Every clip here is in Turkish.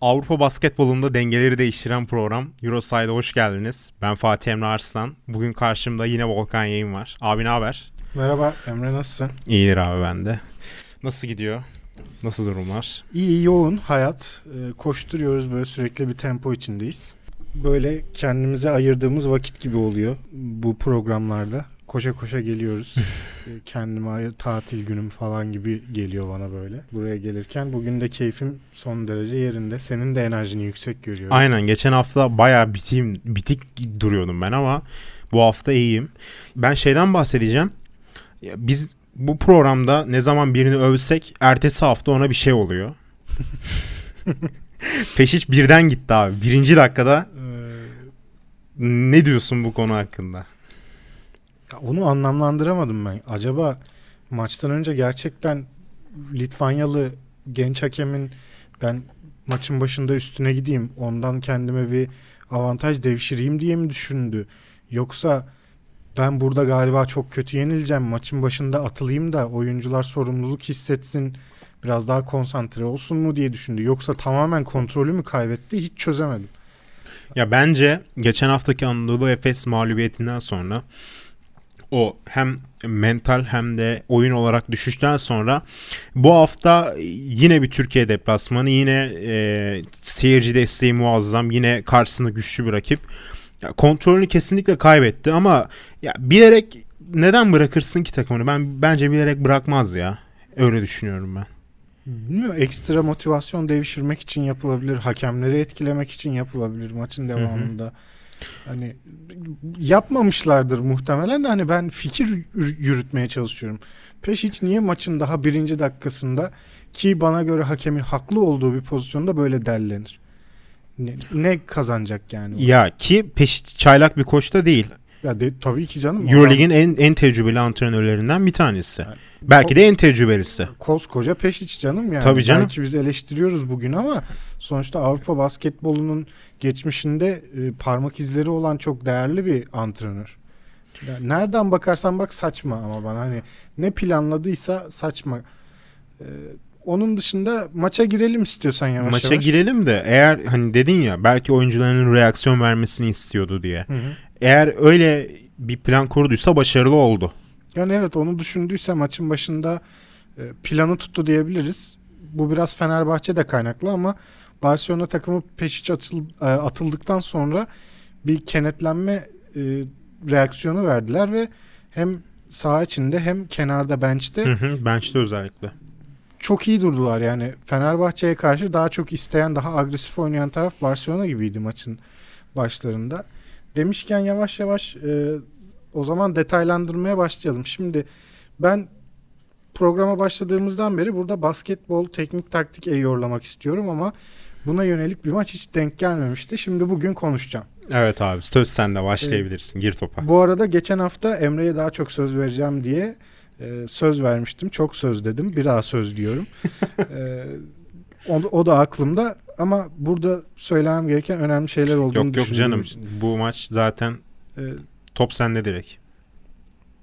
Avrupa basketbolunda dengeleri değiştiren program Euroside'a hoş geldiniz. Ben Fatih Emre Arslan. Bugün karşımda yine Volkan Yayın var. Abi ne haber? Merhaba Emre nasılsın? İyidir abi ben de. Nasıl gidiyor? Nasıl durumlar? İyi yoğun hayat. Ee, koşturuyoruz böyle sürekli bir tempo içindeyiz. Böyle kendimize ayırdığımız vakit gibi oluyor bu programlarda. Koşa koşa geliyoruz. Ee, Kendime tatil günüm falan gibi geliyor bana böyle. Buraya gelirken bugün de keyfim son derece yerinde. Senin de enerjini yüksek görüyorum. Aynen geçen hafta bayağı biteyim, bitik duruyordum ben ama bu hafta iyiyim. Ben şeyden bahsedeceğim. Ya biz bu programda ne zaman birini övsek ertesi hafta ona bir şey oluyor. Peşiç birden gitti abi. Birinci dakikada Ee, ne diyorsun bu konu hakkında? Ya onu anlamlandıramadım ben. Acaba maçtan önce gerçekten Litvanyalı genç hakemin ben maçın başında üstüne gideyim ondan kendime bir avantaj devşireyim diye mi düşündü? Yoksa ben burada galiba çok kötü yenileceğim maçın başında atılayım da oyuncular sorumluluk hissetsin biraz daha konsantre olsun mu diye düşündü. Yoksa tamamen kontrolü mü kaybetti hiç çözemedim. Ya bence geçen haftaki Anadolu Efes mağlubiyetinden sonra o hem mental hem de oyun olarak düşüşten sonra bu hafta yine bir Türkiye deplasmanı yine e, seyirci desteği muazzam yine karşısında güçlü bir rakip. Ya, kontrolünü kesinlikle kaybetti ama ya bilerek neden bırakırsın ki takımını? Ben bence bilerek bırakmaz ya. Öyle düşünüyorum ben. Bilmiyorum ekstra motivasyon devşirmek için yapılabilir. Hakemleri etkilemek için yapılabilir maçın devamında. Hani yapmamışlardır muhtemelen de hani ben fikir yür- yürütmeye çalışıyorum. Peşiç niye maçın daha birinci dakikasında ki bana göre hakemin haklı olduğu bir pozisyonda böyle derlenir? Ne, ne kazanacak yani? Ya ki peşit çaylak bir koç da değil. Ya de, tabii ki canım. Euroleague'in en en tecrübeli antrenörlerinden bir tanesi. Yani- Belki de en tecrübelisi. Koskoca Peşiç canım yani. Tabii canım. Belki biz eleştiriyoruz bugün ama sonuçta Avrupa basketbolunun geçmişinde e, parmak izleri olan çok değerli bir antrenör. Ya nereden bakarsan bak saçma ama bana hani ne planladıysa saçma. Ee, onun dışında maça girelim istiyorsan yavaş Maça yavaş. girelim de eğer hani dedin ya belki oyuncularının reaksiyon vermesini istiyordu diye. Hı hı. Eğer öyle bir plan kurduysa başarılı oldu. Yani evet onu düşündüyse maçın başında e, planı tuttu diyebiliriz. Bu biraz Fenerbahçe de kaynaklı ama Barcelona takımı peşiç e, atıldıktan sonra bir kenetlenme e, reaksiyonu verdiler ve hem saha içinde hem kenarda bench'te Hı hı, bench'te özellikle. çok iyi durdular. Yani Fenerbahçe'ye karşı daha çok isteyen, daha agresif oynayan taraf Barcelona gibiydi maçın başlarında. Demişken yavaş yavaş e, o zaman detaylandırmaya başlayalım. Şimdi ben programa başladığımızdan beri burada basketbol teknik taktik eyorlamak istiyorum ama buna yönelik bir maç hiç denk gelmemişti. Şimdi bugün konuşacağım. Evet abi söz sende başlayabilirsin. Gir topa. Bu arada geçen hafta Emre'ye daha çok söz vereceğim diye e, söz vermiştim. Çok söz dedim. Bir daha söz diyorum. e, o, o da aklımda ama burada söylemem gereken önemli şeyler olduğunu Yok yok düşündüğüm canım. Bu maç zaten E, top sende direkt.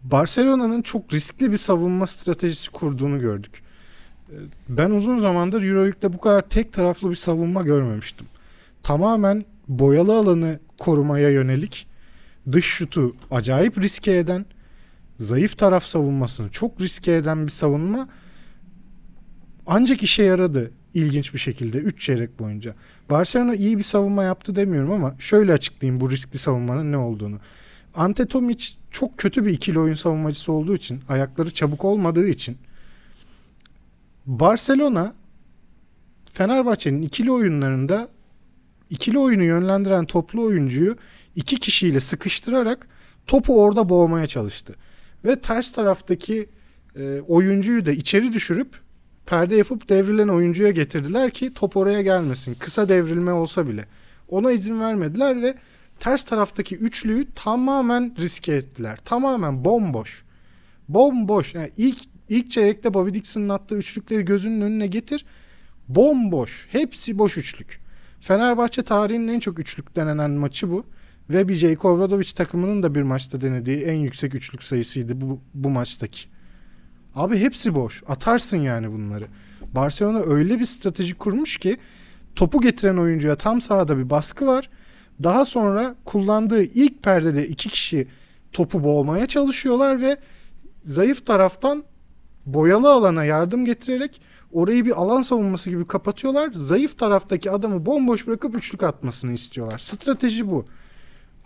Barcelona'nın çok riskli bir savunma stratejisi kurduğunu gördük. E, Ben uzun zamandır EuroLeague'de bu kadar tek taraflı bir savunma görmemiştim. Tamamen boyalı alanı korumaya yönelik dış şutu acayip riske eden, zayıf taraf savunmasını çok riske eden bir savunma ancak işe yaradı ilginç bir şekilde 3 çeyrek boyunca. Barcelona iyi bir savunma yaptı demiyorum ama şöyle açıklayayım bu riskli savunmanın ne olduğunu. Ante Tomic çok kötü bir ikili oyun savunmacısı olduğu için, ayakları çabuk olmadığı için Barcelona Fenerbahçe'nin ikili oyunlarında ikili oyunu yönlendiren toplu oyuncuyu iki kişiyle sıkıştırarak topu orada boğmaya çalıştı. Ve ters taraftaki e, oyuncuyu da içeri düşürüp perde yapıp devrilen oyuncuya getirdiler ki top oraya gelmesin. Kısa devrilme olsa bile. Ona izin vermediler ve ters taraftaki üçlüyü tamamen riske ettiler. Tamamen bomboş. Bomboş. Yani ilk ilk çeyrekte Bobby Dixon'ın attığı üçlükleri gözünün önüne getir. Bomboş. Hepsi boş üçlük. Fenerbahçe tarihinin en çok üçlük denenen maçı bu. Ve bir Jayko Obradovic takımının da bir maçta denediği en yüksek üçlük sayısıydı bu, bu maçtaki. Abi hepsi boş. Atarsın yani bunları. Barcelona öyle bir strateji kurmuş ki topu getiren oyuncuya tam sahada bir baskı var. Daha sonra kullandığı ilk perdede iki kişi topu boğmaya çalışıyorlar ve zayıf taraftan boyalı alana yardım getirerek orayı bir alan savunması gibi kapatıyorlar. Zayıf taraftaki adamı bomboş bırakıp üçlük atmasını istiyorlar. Strateji bu.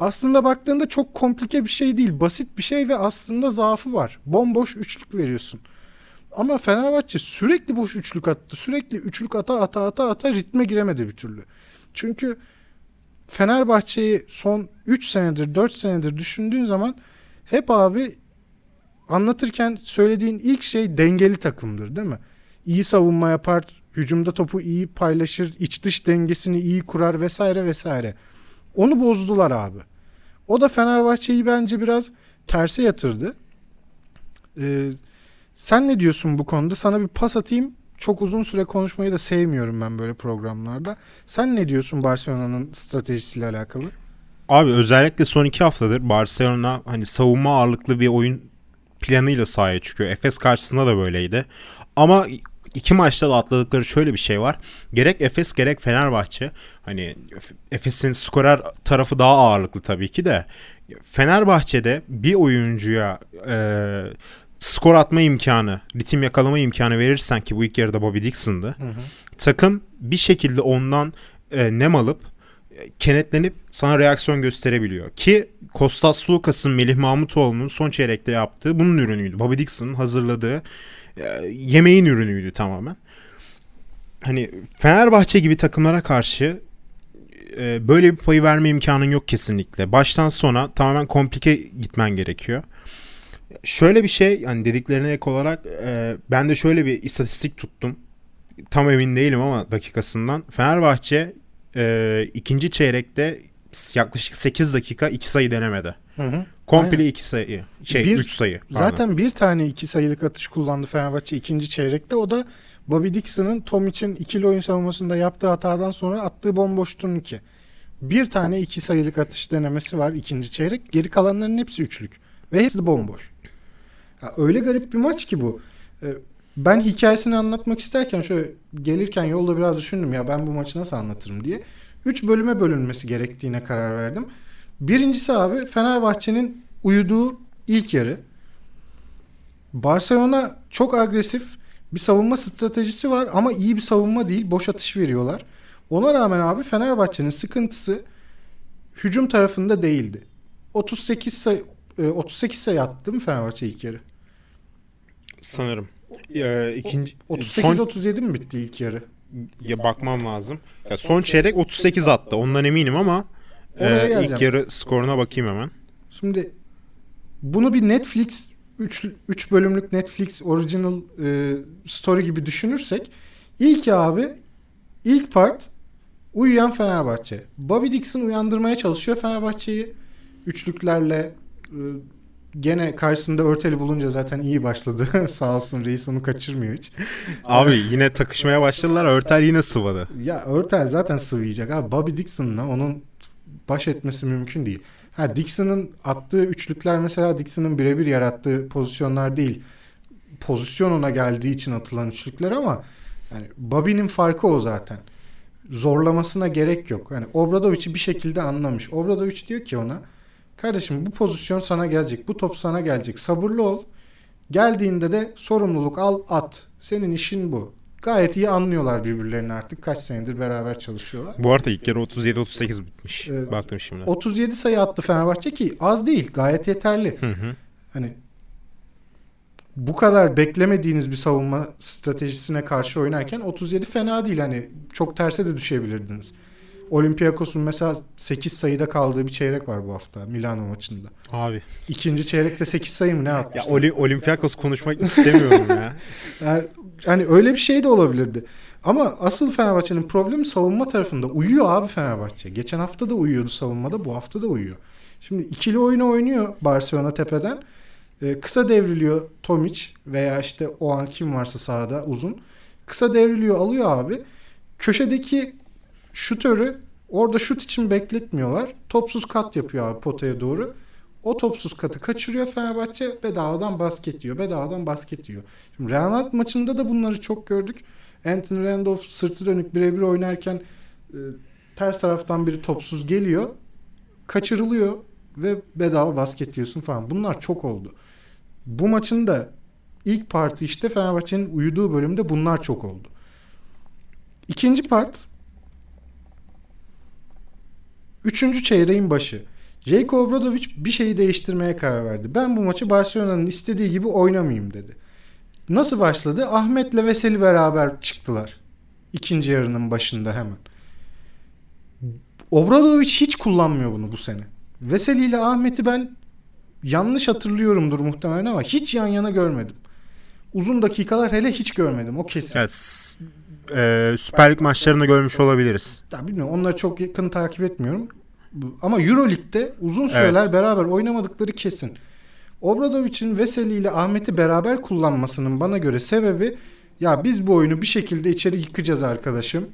Aslında baktığında çok komplike bir şey değil. Basit bir şey ve aslında zaafı var. Bomboş üçlük veriyorsun. Ama Fenerbahçe sürekli boş üçlük attı. Sürekli üçlük ata ata ata ata ritme giremedi bir türlü. Çünkü Fenerbahçe'yi son 3 senedir 4 senedir düşündüğün zaman hep abi anlatırken söylediğin ilk şey dengeli takımdır değil mi? İyi savunma yapar, hücumda topu iyi paylaşır, iç dış dengesini iyi kurar vesaire vesaire. Onu bozdular abi. O da Fenerbahçe'yi bence biraz terse yatırdı. Ee, sen ne diyorsun bu konuda? Sana bir pas atayım. Çok uzun süre konuşmayı da sevmiyorum ben böyle programlarda. Sen ne diyorsun Barcelona'nın stratejisiyle alakalı? Abi özellikle son iki haftadır Barcelona hani savunma ağırlıklı bir oyun planıyla sahaya çıkıyor. Efes karşısında da böyleydi. Ama iki maçta da atladıkları şöyle bir şey var. Gerek Efes gerek Fenerbahçe hani Efes'in skorer tarafı daha ağırlıklı tabii ki de Fenerbahçe'de bir oyuncuya e, skor atma imkanı, ritim yakalama imkanı verirsen ki bu ilk yarıda Bobby Dixon'dı. Hı hı. Takım bir şekilde ondan e, nem alıp kenetlenip sana reaksiyon gösterebiliyor. Ki Kostas Lukas'ın Melih Mahmutoğlu'nun son çeyrekte yaptığı bunun ürünüydü. Bobby Dixon'ın hazırladığı e, yemeğin ürünüydü tamamen. Hani Fenerbahçe gibi takımlara karşı e, böyle bir payı verme imkanın yok kesinlikle. Baştan sona tamamen komplike gitmen gerekiyor. Şöyle bir şey yani dediklerine ek olarak e, ben de şöyle bir istatistik tuttum. Tam emin değilim ama dakikasından. Fenerbahçe e, ikinci çeyrekte yaklaşık 8 dakika 2 sayı denemedi. Hı hı. Komple 2 sayı. Şey 3 sayı. Pardon. Zaten bir tane 2 sayılık atış kullandı Fenerbahçe ikinci çeyrekte. O da Bobby Dixon'ın Tom için ikili oyun savunmasında yaptığı hatadan sonra attığı bomboş turnike. Bir tane 2 sayılık atış denemesi var ikinci çeyrek. Geri kalanların hepsi üçlük. Ve hepsi bomboş. Ya öyle garip bir maç ki bu. Ee, ben hikayesini anlatmak isterken şöyle gelirken yolda biraz düşündüm ya ben bu maçı nasıl anlatırım diye. Üç bölüme bölünmesi gerektiğine karar verdim. Birincisi abi Fenerbahçe'nin uyuduğu ilk yarı. Barcelona çok agresif bir savunma stratejisi var ama iyi bir savunma değil. Boş atış veriyorlar. Ona rağmen abi Fenerbahçe'nin sıkıntısı hücum tarafında değildi. 38 sayı 38 sayı attı mı Fenerbahçe ilk yarı? Sanırım. Ee, ikinci 38 son... 37 mi bitti ilk yarı? Ya bakmam lazım. Ya son çeyrek 38 attı. Ondan eminim ama e, ilk yarı skoruna bakayım hemen. Şimdi bunu bir Netflix 3 3 bölümlük Netflix original e, story gibi düşünürsek ilk abi ilk part uyuyan Fenerbahçe. Bobby Dixon uyandırmaya çalışıyor Fenerbahçe'yi üçlüklerle e, gene karşısında örteli bulunca zaten iyi başladı. Sağ olsun reis onu kaçırmıyor hiç. Abi yine takışmaya başladılar. Örtel yine sıvadı. Ya Örtel zaten sıvayacak. Abi Bobby Dixon'la onun baş etmesi mümkün değil. Ha Dixon'ın attığı üçlükler mesela Dixon'ın birebir yarattığı pozisyonlar değil. Pozisyon ona geldiği için atılan üçlükler ama yani Bobby'nin farkı o zaten. Zorlamasına gerek yok. Yani Obradovic'i bir şekilde anlamış. Obradovic diyor ki ona Kardeşim bu pozisyon sana gelecek. Bu top sana gelecek. Sabırlı ol. Geldiğinde de sorumluluk al at. Senin işin bu. Gayet iyi anlıyorlar birbirlerini artık. Kaç senedir beraber çalışıyorlar. Bu arada ilk yarı 37-38 bitmiş. Ee, Baktım şimdi. 37 sayı attı Fenerbahçe ki az değil. Gayet yeterli. Hı hı. Hani bu kadar beklemediğiniz bir savunma stratejisine karşı oynarken 37 fena değil. Hani çok terse de düşebilirdiniz. Olympiakos'un mesela 8 sayıda kaldığı bir çeyrek var bu hafta Milano maçında. Abi. İkinci çeyrekte 8 sayı mı ne atmış? Ya Oli, Olympiakos konuşmak istemiyorum ya. yani, hani öyle bir şey de olabilirdi. Ama asıl Fenerbahçe'nin problemi savunma tarafında. Uyuyor abi Fenerbahçe. Geçen hafta da uyuyordu savunmada. Bu hafta da uyuyor. Şimdi ikili oyunu oynuyor Barcelona tepeden. Ee, kısa devriliyor Tomic veya işte o an kim varsa sahada uzun. Kısa devriliyor alıyor abi. Köşedeki şutörü orada şut için bekletmiyorlar. Topsuz kat yapıyor abi potaya doğru. O topsuz katı kaçırıyor Fenerbahçe bedavadan basket yiyor. Bedavadan basket yiyor. Şimdi Real Madrid maçında da bunları çok gördük. Anthony Randolph sırtı dönük birebir oynarken e, ters taraftan biri topsuz geliyor. Kaçırılıyor ve bedava basket diyorsun falan. Bunlar çok oldu. Bu maçın da ilk parti işte Fenerbahçe'nin uyuduğu bölümde bunlar çok oldu. İkinci part Üçüncü çeyreğin başı. Jayko Obradovic bir şeyi değiştirmeye karar verdi. Ben bu maçı Barcelona'nın istediği gibi oynamayayım dedi. Nasıl başladı? Ahmet'le Veseli beraber çıktılar. İkinci yarının başında hemen. Obradovic hiç kullanmıyor bunu bu sene. Veseli ile Ahmet'i ben yanlış hatırlıyorumdur muhtemelen ama hiç yan yana görmedim. Uzun dakikalar hele hiç görmedim. O kesin. Evet, e, Süper Lig maçlarında görmüş olabiliriz. Ya bilmiyorum onları çok yakın takip etmiyorum. Ama Euroleague'de uzun süreler evet. beraber oynamadıkları kesin. Obradovic'in Veseli ile Ahmet'i beraber kullanmasının bana göre sebebi ya biz bu oyunu bir şekilde içeri yıkacağız arkadaşım.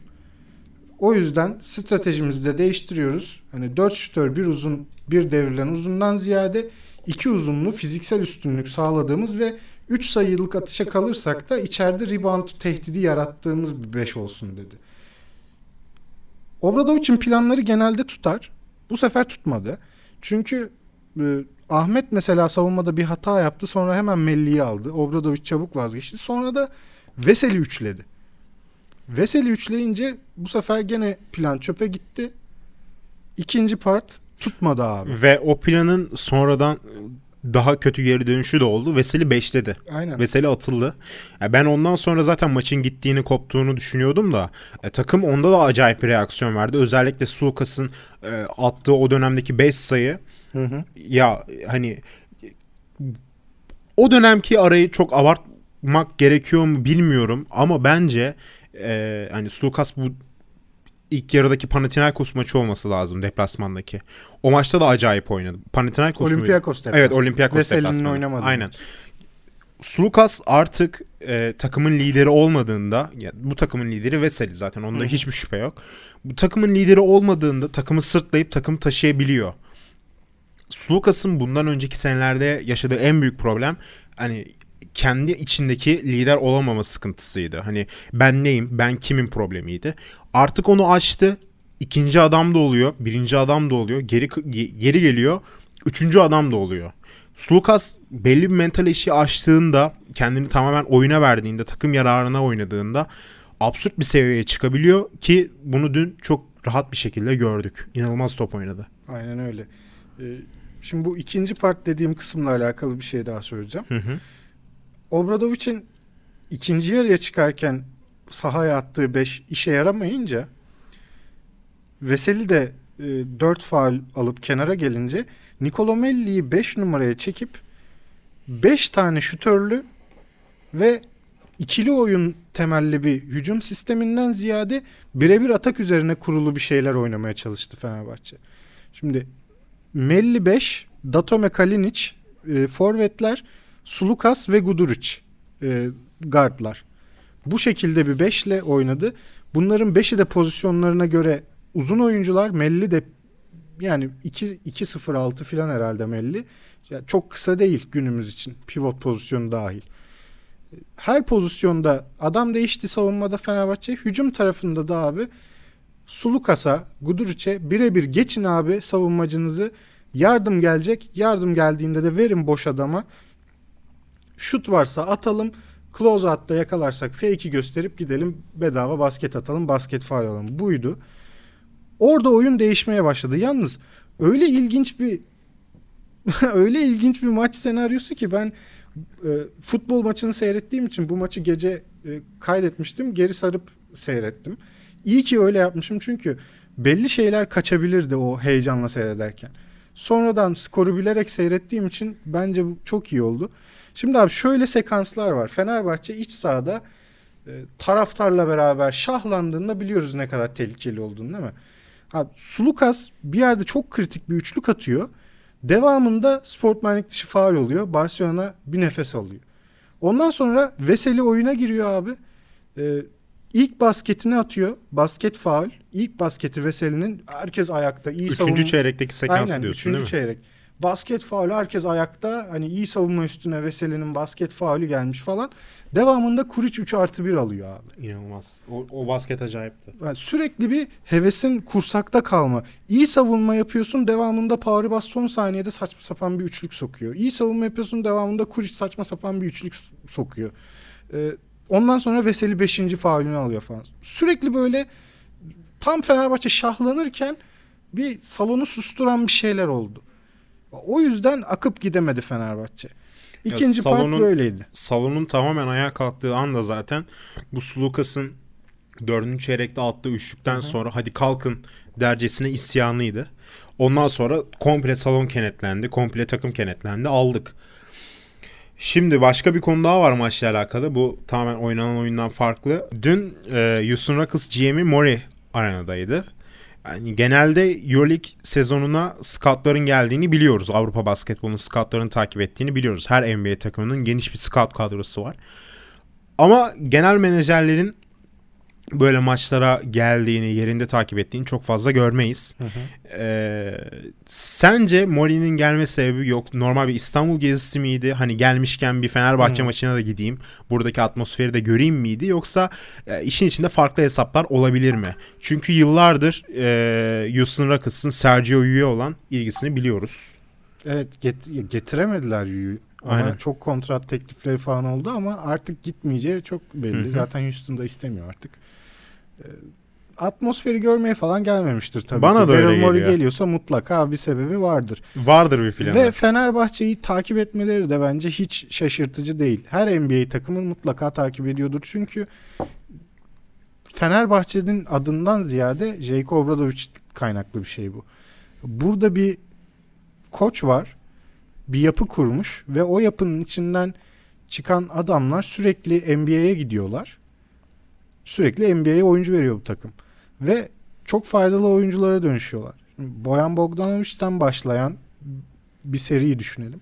O yüzden stratejimizi de değiştiriyoruz. Hani 4 şütör bir uzun bir devrilen uzundan ziyade iki uzunlu fiziksel üstünlük sağladığımız ve 3 sayılık atışa kalırsak da içeride rebound tehdidi yarattığımız bir 5 olsun dedi. Obradovic'in planları genelde tutar. Bu sefer tutmadı. Çünkü e, Ahmet mesela savunmada bir hata yaptı. Sonra hemen Melli'yi aldı. Obradovic çabuk vazgeçti. Sonra da Veseli üçledi. Veseli üçleyince bu sefer gene plan çöpe gitti. İkinci part tutmadı abi. Ve o planın sonradan daha kötü geri dönüşü de oldu. Veseli 5'ledi. Aynen. Veseli atıldı. Yani ben ondan sonra zaten maçın gittiğini koptuğunu düşünüyordum da e, takım onda da acayip bir reaksiyon verdi. Özellikle Sulukas'ın e, attığı o dönemdeki 5 sayı hı hı. ya hani o dönemki arayı çok abartmak gerekiyor mu bilmiyorum ama bence e, hani Sulukas bu ilk yarıdaki Panathinaikos maçı olması lazım deplasmandaki. O maçta da acayip oynadı. Panathinaikos Olympiakos deplasmanı. Evet Olympiakos Veseli'nin deplasmanı. oynamadı. Aynen. Sulukas artık e, takımın lideri olmadığında ya, bu takımın lideri Veseli zaten onda Hı. hiçbir şüphe yok. Bu takımın lideri olmadığında takımı sırtlayıp takımı taşıyabiliyor. Sulukas'ın bundan önceki senelerde yaşadığı en büyük problem hani kendi içindeki lider olamama sıkıntısıydı. Hani ben neyim, ben kimin problemiydi. Artık onu açtı. İkinci adam da oluyor, birinci adam da oluyor, geri geri geliyor, üçüncü adam da oluyor. Sulukas belli bir mental eşiği açtığında, kendini tamamen oyuna verdiğinde, takım yararına oynadığında absürt bir seviyeye çıkabiliyor ki bunu dün çok rahat bir şekilde gördük. İnanılmaz top oynadı. Aynen öyle. Ee, şimdi bu ikinci part dediğim kısımla alakalı bir şey daha söyleyeceğim. Hı hı. Obradovic'in ikinci yarıya çıkarken sahaya attığı 5 işe yaramayınca Veseli de e, 4 faal alıp kenara gelince Nicolomelli'yi 5 numaraya çekip 5 tane şutörlü ve ikili oyun temelli bir hücum sisteminden ziyade birebir atak üzerine kurulu bir şeyler oynamaya çalıştı Fenerbahçe. Şimdi Melli 5, Datome Kalinic e, forvetler Sulukas ve Guduric e, guardlar. Bu şekilde bir beşle oynadı. Bunların beşi de pozisyonlarına göre uzun oyuncular. Melli de yani 2-0-6 falan herhalde Melli. Yani çok kısa değil günümüz için. Pivot pozisyonu dahil. Her pozisyonda adam değişti savunmada Fenerbahçe. Hücum tarafında da abi Sulukas'a, Guduric'e birebir geçin abi savunmacınızı. Yardım gelecek. Yardım geldiğinde de verin boş adama. Şut varsa atalım. Close out'ta yakalarsak fake'i gösterip gidelim bedava basket atalım basket faal alalım. Buydu. Orada oyun değişmeye başladı. Yalnız öyle ilginç bir öyle ilginç bir maç senaryosu ki ben e, futbol maçını seyrettiğim için bu maçı gece e, kaydetmiştim. Geri sarıp seyrettim. İyi ki öyle yapmışım çünkü belli şeyler kaçabilirdi o heyecanla seyrederken. Sonradan skoru bilerek seyrettiğim için bence bu çok iyi oldu. Şimdi abi şöyle sekanslar var. Fenerbahçe iç sahada e, taraftarla beraber şahlandığında biliyoruz ne kadar tehlikeli olduğunu değil mi? Abi Sulukas bir yerde çok kritik bir üçlük atıyor. Devamında sportmenlik dışı faal oluyor. Barcelona bir nefes alıyor. Ondan sonra Veseli oyuna giriyor abi. Ee, ilk basketini atıyor. Basket faul. İlk basketi Veseli'nin herkes ayakta. iyi Üçüncü savunma. çeyrekteki sekansı Aynen, diyorsun üçüncü değil mi? çeyrek. Basket faulü herkes ayakta. Hani iyi savunma üstüne Veseli'nin basket faulü gelmiş falan. Devamında Kuric 3 artı 1 alıyor abi. İnanılmaz. O, o basket acayipti. Yani sürekli bir hevesin kursakta kalma. İyi savunma yapıyorsun devamında Paris son saniyede saçma sapan bir üçlük sokuyor. İyi savunma yapıyorsun devamında Kuric saçma sapan bir üçlük sokuyor. Ee, ondan sonra Veseli 5. faulünü alıyor falan. Sürekli böyle tam Fenerbahçe şahlanırken bir salonu susturan bir şeyler oldu. O yüzden akıp gidemedi Fenerbahçe. İkinci salonun- part böyleydi. Salonun tamamen ayağa kalktığı anda zaten bu Sulukas'ın dördüncü çeyrekte attığı üçlükten sonra hadi kalkın dercesine isyanıydı. Ondan sonra komple salon kenetlendi. Komple takım kenetlendi. Aldık. Şimdi başka bir konu daha var maçla alakalı. Bu tamamen oynanan oyundan farklı. Dün e, Houston Rockets GM'i Mori arenadaydı. Yani genelde Euroleague sezonuna scoutların geldiğini biliyoruz. Avrupa basketbolunun scoutlarını takip ettiğini biliyoruz. Her NBA takımının geniş bir scout kadrosu var. Ama genel menajerlerin böyle maçlara geldiğini, yerinde takip ettiğini çok fazla görmeyiz. Ee, sence Mori'nin gelme sebebi yok. Normal bir İstanbul gezisi miydi? Hani gelmişken bir Fenerbahçe Hı. maçına da gideyim. Buradaki atmosferi de göreyim miydi? Yoksa e, işin içinde farklı hesaplar olabilir mi? Çünkü yıllardır e, Houston Rockets'ın Sergio Llull'e olan ilgisini biliyoruz. Evet get- getiremediler Yu'yu. Ona Aynen. çok kontrat teklifleri falan oldu ama artık gitmeyeceği çok belli. Hı hı. Zaten Houston'da istemiyor artık. Ee, atmosferi görmeye falan gelmemiştir tabii Bana ki. da öyle Daryl Morey geliyor. geliyorsa mutlaka bir sebebi vardır. Vardır bir planı. Ve Fenerbahçe'yi takip etmeleri de bence hiç şaşırtıcı değil. Her NBA takımın mutlaka takip ediyordur. Çünkü Fenerbahçe'nin adından ziyade Jayko Obradovic kaynaklı bir şey bu. Burada bir koç var. Bir yapı kurmuş ve o yapının içinden çıkan adamlar sürekli NBA'ye gidiyorlar. Sürekli NBA'ye oyuncu veriyor bu takım. Ve çok faydalı oyunculara dönüşüyorlar. Boyan Bogdanovic'ten başlayan bir seriyi düşünelim.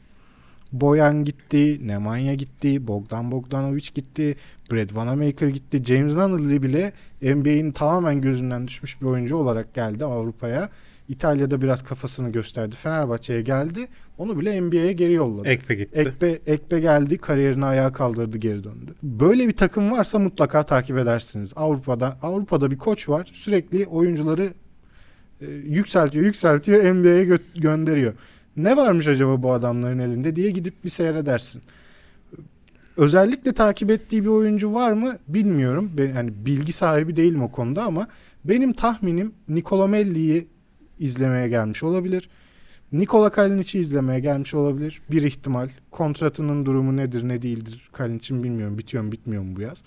Boyan gitti, Nemanja gitti, Bogdan Bogdanovic gitti, Brad Wanamaker gitti. James Nunnally bile NBA'in tamamen gözünden düşmüş bir oyuncu olarak geldi Avrupa'ya. İtalya'da biraz kafasını gösterdi. Fenerbahçe'ye geldi. Onu bile NBA'ye geri yolladı. Ekpe gitti. Ekpe, Ekpe geldi, kariyerini ayağa kaldırdı, geri döndü. Böyle bir takım varsa mutlaka takip edersiniz. Avrupa'da Avrupa'da bir koç var. Sürekli oyuncuları e, yükseltiyor, yükseltiyor, NBA'ye gö- gönderiyor. Ne varmış acaba bu adamların elinde diye gidip bir seyredersin. Özellikle takip ettiği bir oyuncu var mı bilmiyorum. Ben hani bilgi sahibi değilim o konuda ama benim tahminim Nicola Melli'yi izlemeye gelmiş olabilir. Nikola Kalinic'i izlemeye gelmiş olabilir. Bir ihtimal. Kontratının durumu nedir ne değildir Kalinic'in bilmiyorum. Bitiyor mu bitmiyor mu bu yaz.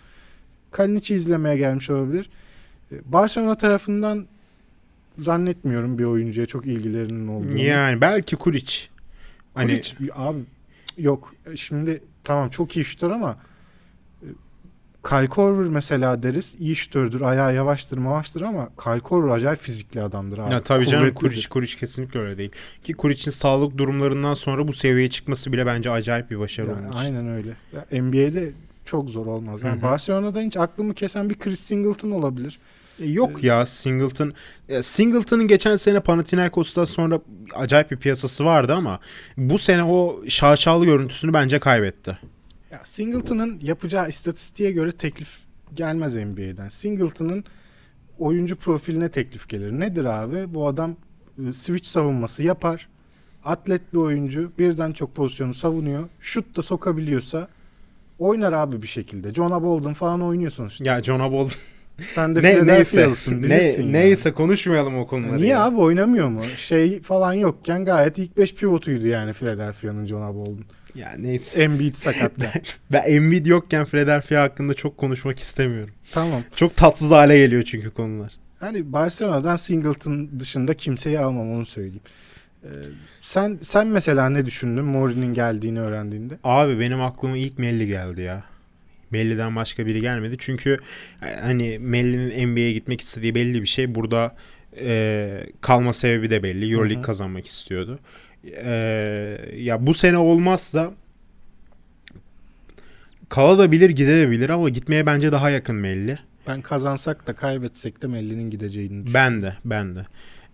Kalinic'i izlemeye gelmiş olabilir. E, Barcelona tarafından zannetmiyorum bir oyuncuya çok ilgilerinin olduğunu. Yani belki Kuric. Hani Kuric, abi yok. Şimdi tamam çok iyi şutör ama e, Kyle Korver mesela deriz. iyi şutördür. Ayağı yavaştır mavaştır ama Kyle Korver acayip fizikli adamdır abi. Ya tabii canım. Kuric, Kuric kesinlikle öyle değil. Ki Kuric'in sağlık durumlarından sonra bu seviyeye çıkması bile bence acayip bir başarı Yani için. aynen öyle. Ya NBA'de çok zor olmaz. Yani Hı hı. Barcelona'da hiç aklımı kesen bir Chris Singleton olabilir. E, Yok ya Singleton. Singleton'ın geçen sene Panathinaikos'tan sonra acayip bir piyasası vardı ama bu sene o şaşalı görüntüsünü bence kaybetti. Ya Singleton'ın yapacağı istatistiğe göre teklif gelmez NBA'den. Singleton'ın oyuncu profiline teklif gelir. Nedir abi? Bu adam e, switch savunması yapar. Atlet bir oyuncu. Birden çok pozisyonu savunuyor. Şut da sokabiliyorsa oynar abi bir şekilde. Jonah Bolden falan oynuyor sonuçta. Ya John Abol Sen de ne, neyse, ne, yani. neyse konuşmayalım o konuları. Niye ya. abi oynamıyor mu? Şey falan yokken gayet ilk 5 pivotuydu yani Philadelphia'nın Jonah Bolden. Ya neyse. Embiid sakatken. Ben Embiid yokken Philadelphia hakkında çok konuşmak istemiyorum. tamam. Çok tatsız hale geliyor çünkü konular. Hani Barcelona'dan Singleton dışında kimseyi almam onu söyleyeyim. Ee, sen sen mesela ne düşündün Mori'nin geldiğini öğrendiğinde? Abi benim aklıma ilk Melli geldi ya. Melli'den başka biri gelmedi. Çünkü e, hani Melli'nin NBA'ye gitmek istediği belli bir şey. Burada e, kalma sebebi de belli. Euroleague kazanmak istiyordu. E, ya bu sene olmazsa kalabilir gidebilir ama gitmeye bence daha yakın Melli. Ben kazansak da kaybetsek de Melli'nin gideceğini düşünüyorum. Ben de ben de.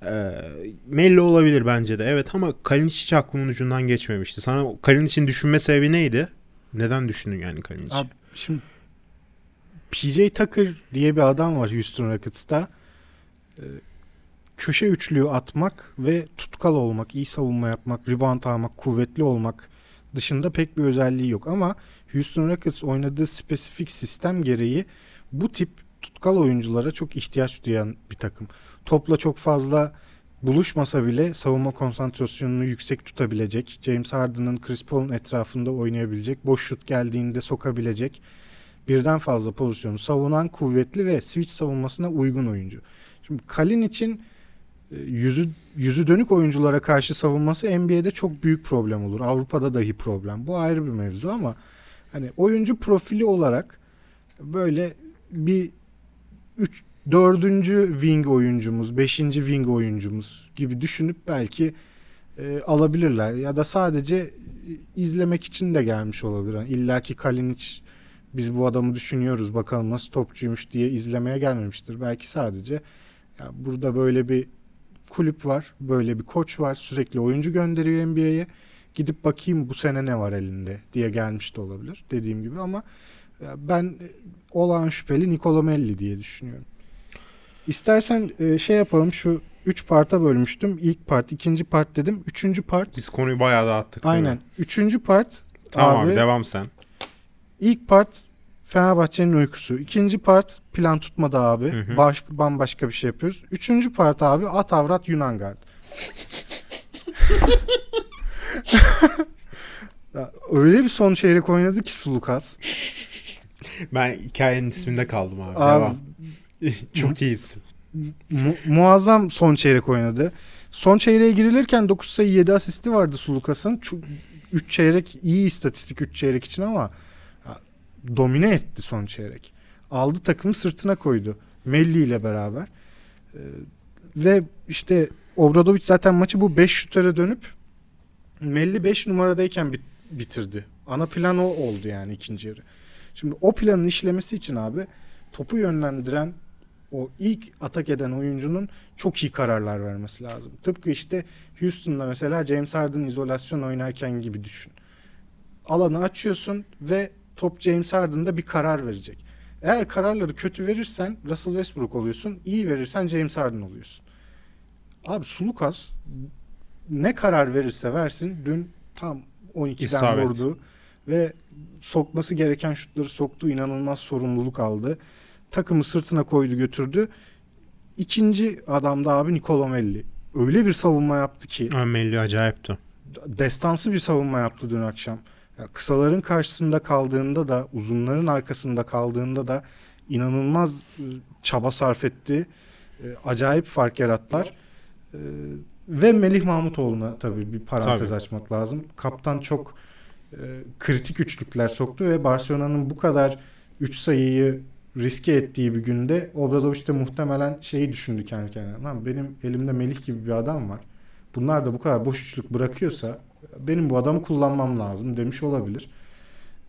Ee, Melli olabilir bence de. Evet ama Kalinic hiç aklımın ucundan geçmemişti. Sana Kalinic'in düşünme sebebi neydi? Neden düşündün yani Kalinic'i? Abi şimdi PJ Tucker diye bir adam var Houston Rockets'ta. Ee, köşe üçlüğü atmak ve tutkal olmak, iyi savunma yapmak, rebound almak, kuvvetli olmak dışında pek bir özelliği yok. Ama Houston Rockets oynadığı spesifik sistem gereği bu tip tutkal oyunculara çok ihtiyaç duyan bir takım. Topla çok fazla buluşmasa bile savunma konsantrasyonunu yüksek tutabilecek, James Harden'ın Chris Paul'un etrafında oynayabilecek, boş şut geldiğinde sokabilecek birden fazla pozisyonu savunan kuvvetli ve switch savunmasına uygun oyuncu. Şimdi Kalin için yüzü yüzü dönük oyunculara karşı savunması NBA'de çok büyük problem olur. Avrupa'da dahi problem. Bu ayrı bir mevzu ama hani oyuncu profili olarak böyle bir 3 dördüncü wing oyuncumuz, beşinci wing oyuncumuz gibi düşünüp belki e, alabilirler. Ya da sadece e, izlemek için de gelmiş olabilir. Yani İlla ki Kalinic biz bu adamı düşünüyoruz bakalım nasıl topçuymuş diye izlemeye gelmemiştir. Belki sadece ya burada böyle bir kulüp var, böyle bir koç var, sürekli oyuncu gönderiyor NBA'ye. Gidip bakayım bu sene ne var elinde diye gelmiş de olabilir dediğim gibi ama ben olağan şüpheli Nicola Melli diye düşünüyorum. İstersen e, şey yapalım şu 3 parta bölmüştüm. İlk part, ikinci part dedim. Üçüncü part. Biz konuyu bayağı dağıttık. Aynen. Üçüncü part. Tamam abi, abi devam sen. İlk part Fenerbahçe'nin uykusu. İkinci part plan tutmadı abi. Hı hı. Baş, bambaşka bir şey yapıyoruz. Üçüncü part abi at avrat Yunan Gard. öyle bir son çeyrek oynadı ki Sulukas. Ben hikayenin isminde kaldım abi. abi Devam. Çok iyi isim. Mu- muazzam son çeyrek oynadı. Son çeyreğe girilirken 9 sayı 7 asisti vardı Sulukas'ın. 3 çeyrek iyi istatistik 3 çeyrek için ama domine etti son çeyrek. Aldı takımı sırtına koydu. Melli ile beraber. Ee, ve işte Obradovic zaten maçı bu 5 şutöre dönüp Melli 5 numaradayken bit- bitirdi. Ana plan o oldu yani ikinci yarı. Şimdi o planın işlemesi için abi topu yönlendiren o ilk atak eden oyuncunun çok iyi kararlar vermesi lazım. Tıpkı işte Houston'da mesela James Harden izolasyon oynarken gibi düşün. Alanı açıyorsun ve top James Harden'da bir karar verecek. Eğer kararları kötü verirsen Russell Westbrook oluyorsun. iyi verirsen James Harden oluyorsun. Abi Sulukas ne karar verirse versin dün tam 12'den İsabet. vurdu ve sokması gereken şutları soktu. inanılmaz sorumluluk aldı. Takımı sırtına koydu götürdü. İkinci adam da abi Nicolo Melli. Öyle bir savunma yaptı ki. Melli acayipti. Destansı bir savunma yaptı dün akşam. Kısaların karşısında kaldığında da uzunların arkasında kaldığında da inanılmaz ıı, çaba sarf etti. E, acayip fark yarattılar. E, ve Melih Mahmutoğlu'na tabii bir parantez tabii. açmak lazım. Kaptan çok e, kritik üçlükler soktu ve Barcelona'nın bu kadar 3 sayıyı riske ettiği bir günde Obradoviç de muhtemelen şeyi düşündü kendi kendine. Lan benim elimde Melih gibi bir adam var. Bunlar da bu kadar boş üçlük bırakıyorsa benim bu adamı kullanmam lazım demiş olabilir.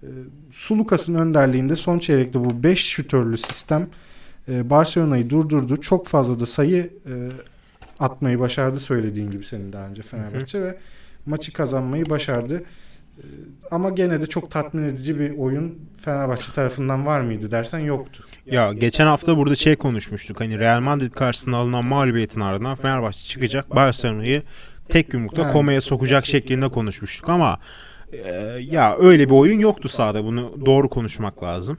E, Sulukas'ın önderliğinde son çeyrekte bu 5 şütörlü sistem e, Barcelona'yı durdurdu. Çok fazla da sayı e, atmayı başardı söylediğin gibi senin daha önce Fenerbahçe hı hı. ve maçı kazanmayı başardı. E, ama gene de çok tatmin edici bir oyun Fenerbahçe tarafından var mıydı dersen yoktu. Ya geçen hafta burada şey konuşmuştuk. Hani Real Madrid karşısında alınan mağlubiyetin ardından Fenerbahçe çıkacak Barcelona'yı tek yumrukta yani. komaya sokacak şeklinde konuşmuştuk ama e, ya öyle bir oyun yoktu sahada. Bunu doğru konuşmak lazım.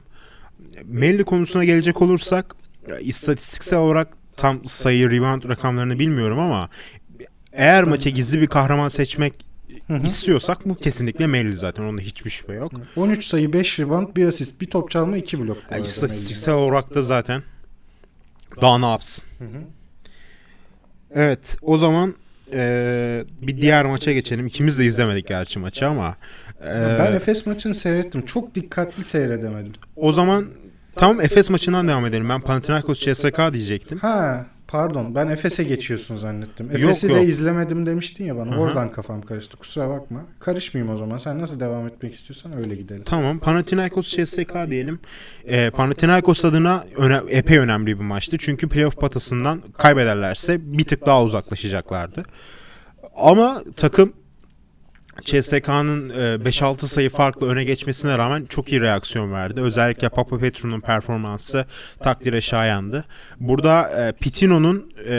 Melli konusuna gelecek olursak istatistiksel olarak tam sayı rebound rakamlarını bilmiyorum ama eğer maça gizli bir kahraman seçmek istiyorsak bu kesinlikle Melli zaten. Onda hiçbir şüphe yok. 13 sayı, 5 rebound, 1 asist, bir top çalma, 2 blok. Yani istatistiksel olarak da zaten daha ne yapsın? Evet o zaman e, bir diğer maça geçelim. İkimiz de izlemedik gerçi maçı ama. E, ben Efes maçını seyrettim. Çok dikkatli seyredemedim. O zaman tamam Efes maçından devam edelim. Ben Panathinaikos CSK diyecektim. Ha Pardon ben Efes'e geçiyorsun zannettim. Efes'i de izlemedim demiştin ya bana. Hı hı. Oradan kafam karıştı. Kusura bakma. Karışmayayım o zaman. Sen nasıl devam etmek istiyorsan öyle gidelim. Tamam Panathinaikos CSK diyelim. Ee, Panathinaikos adına öne, epey önemli bir maçtı. Çünkü playoff patasından kaybederlerse bir tık daha uzaklaşacaklardı. Ama takım CSK'nın e, 5-6 sayı farklı öne geçmesine rağmen çok iyi reaksiyon verdi. Özellikle Papa Petru'nun performansı takdire şayandı. Burada e, Pitino'nun e,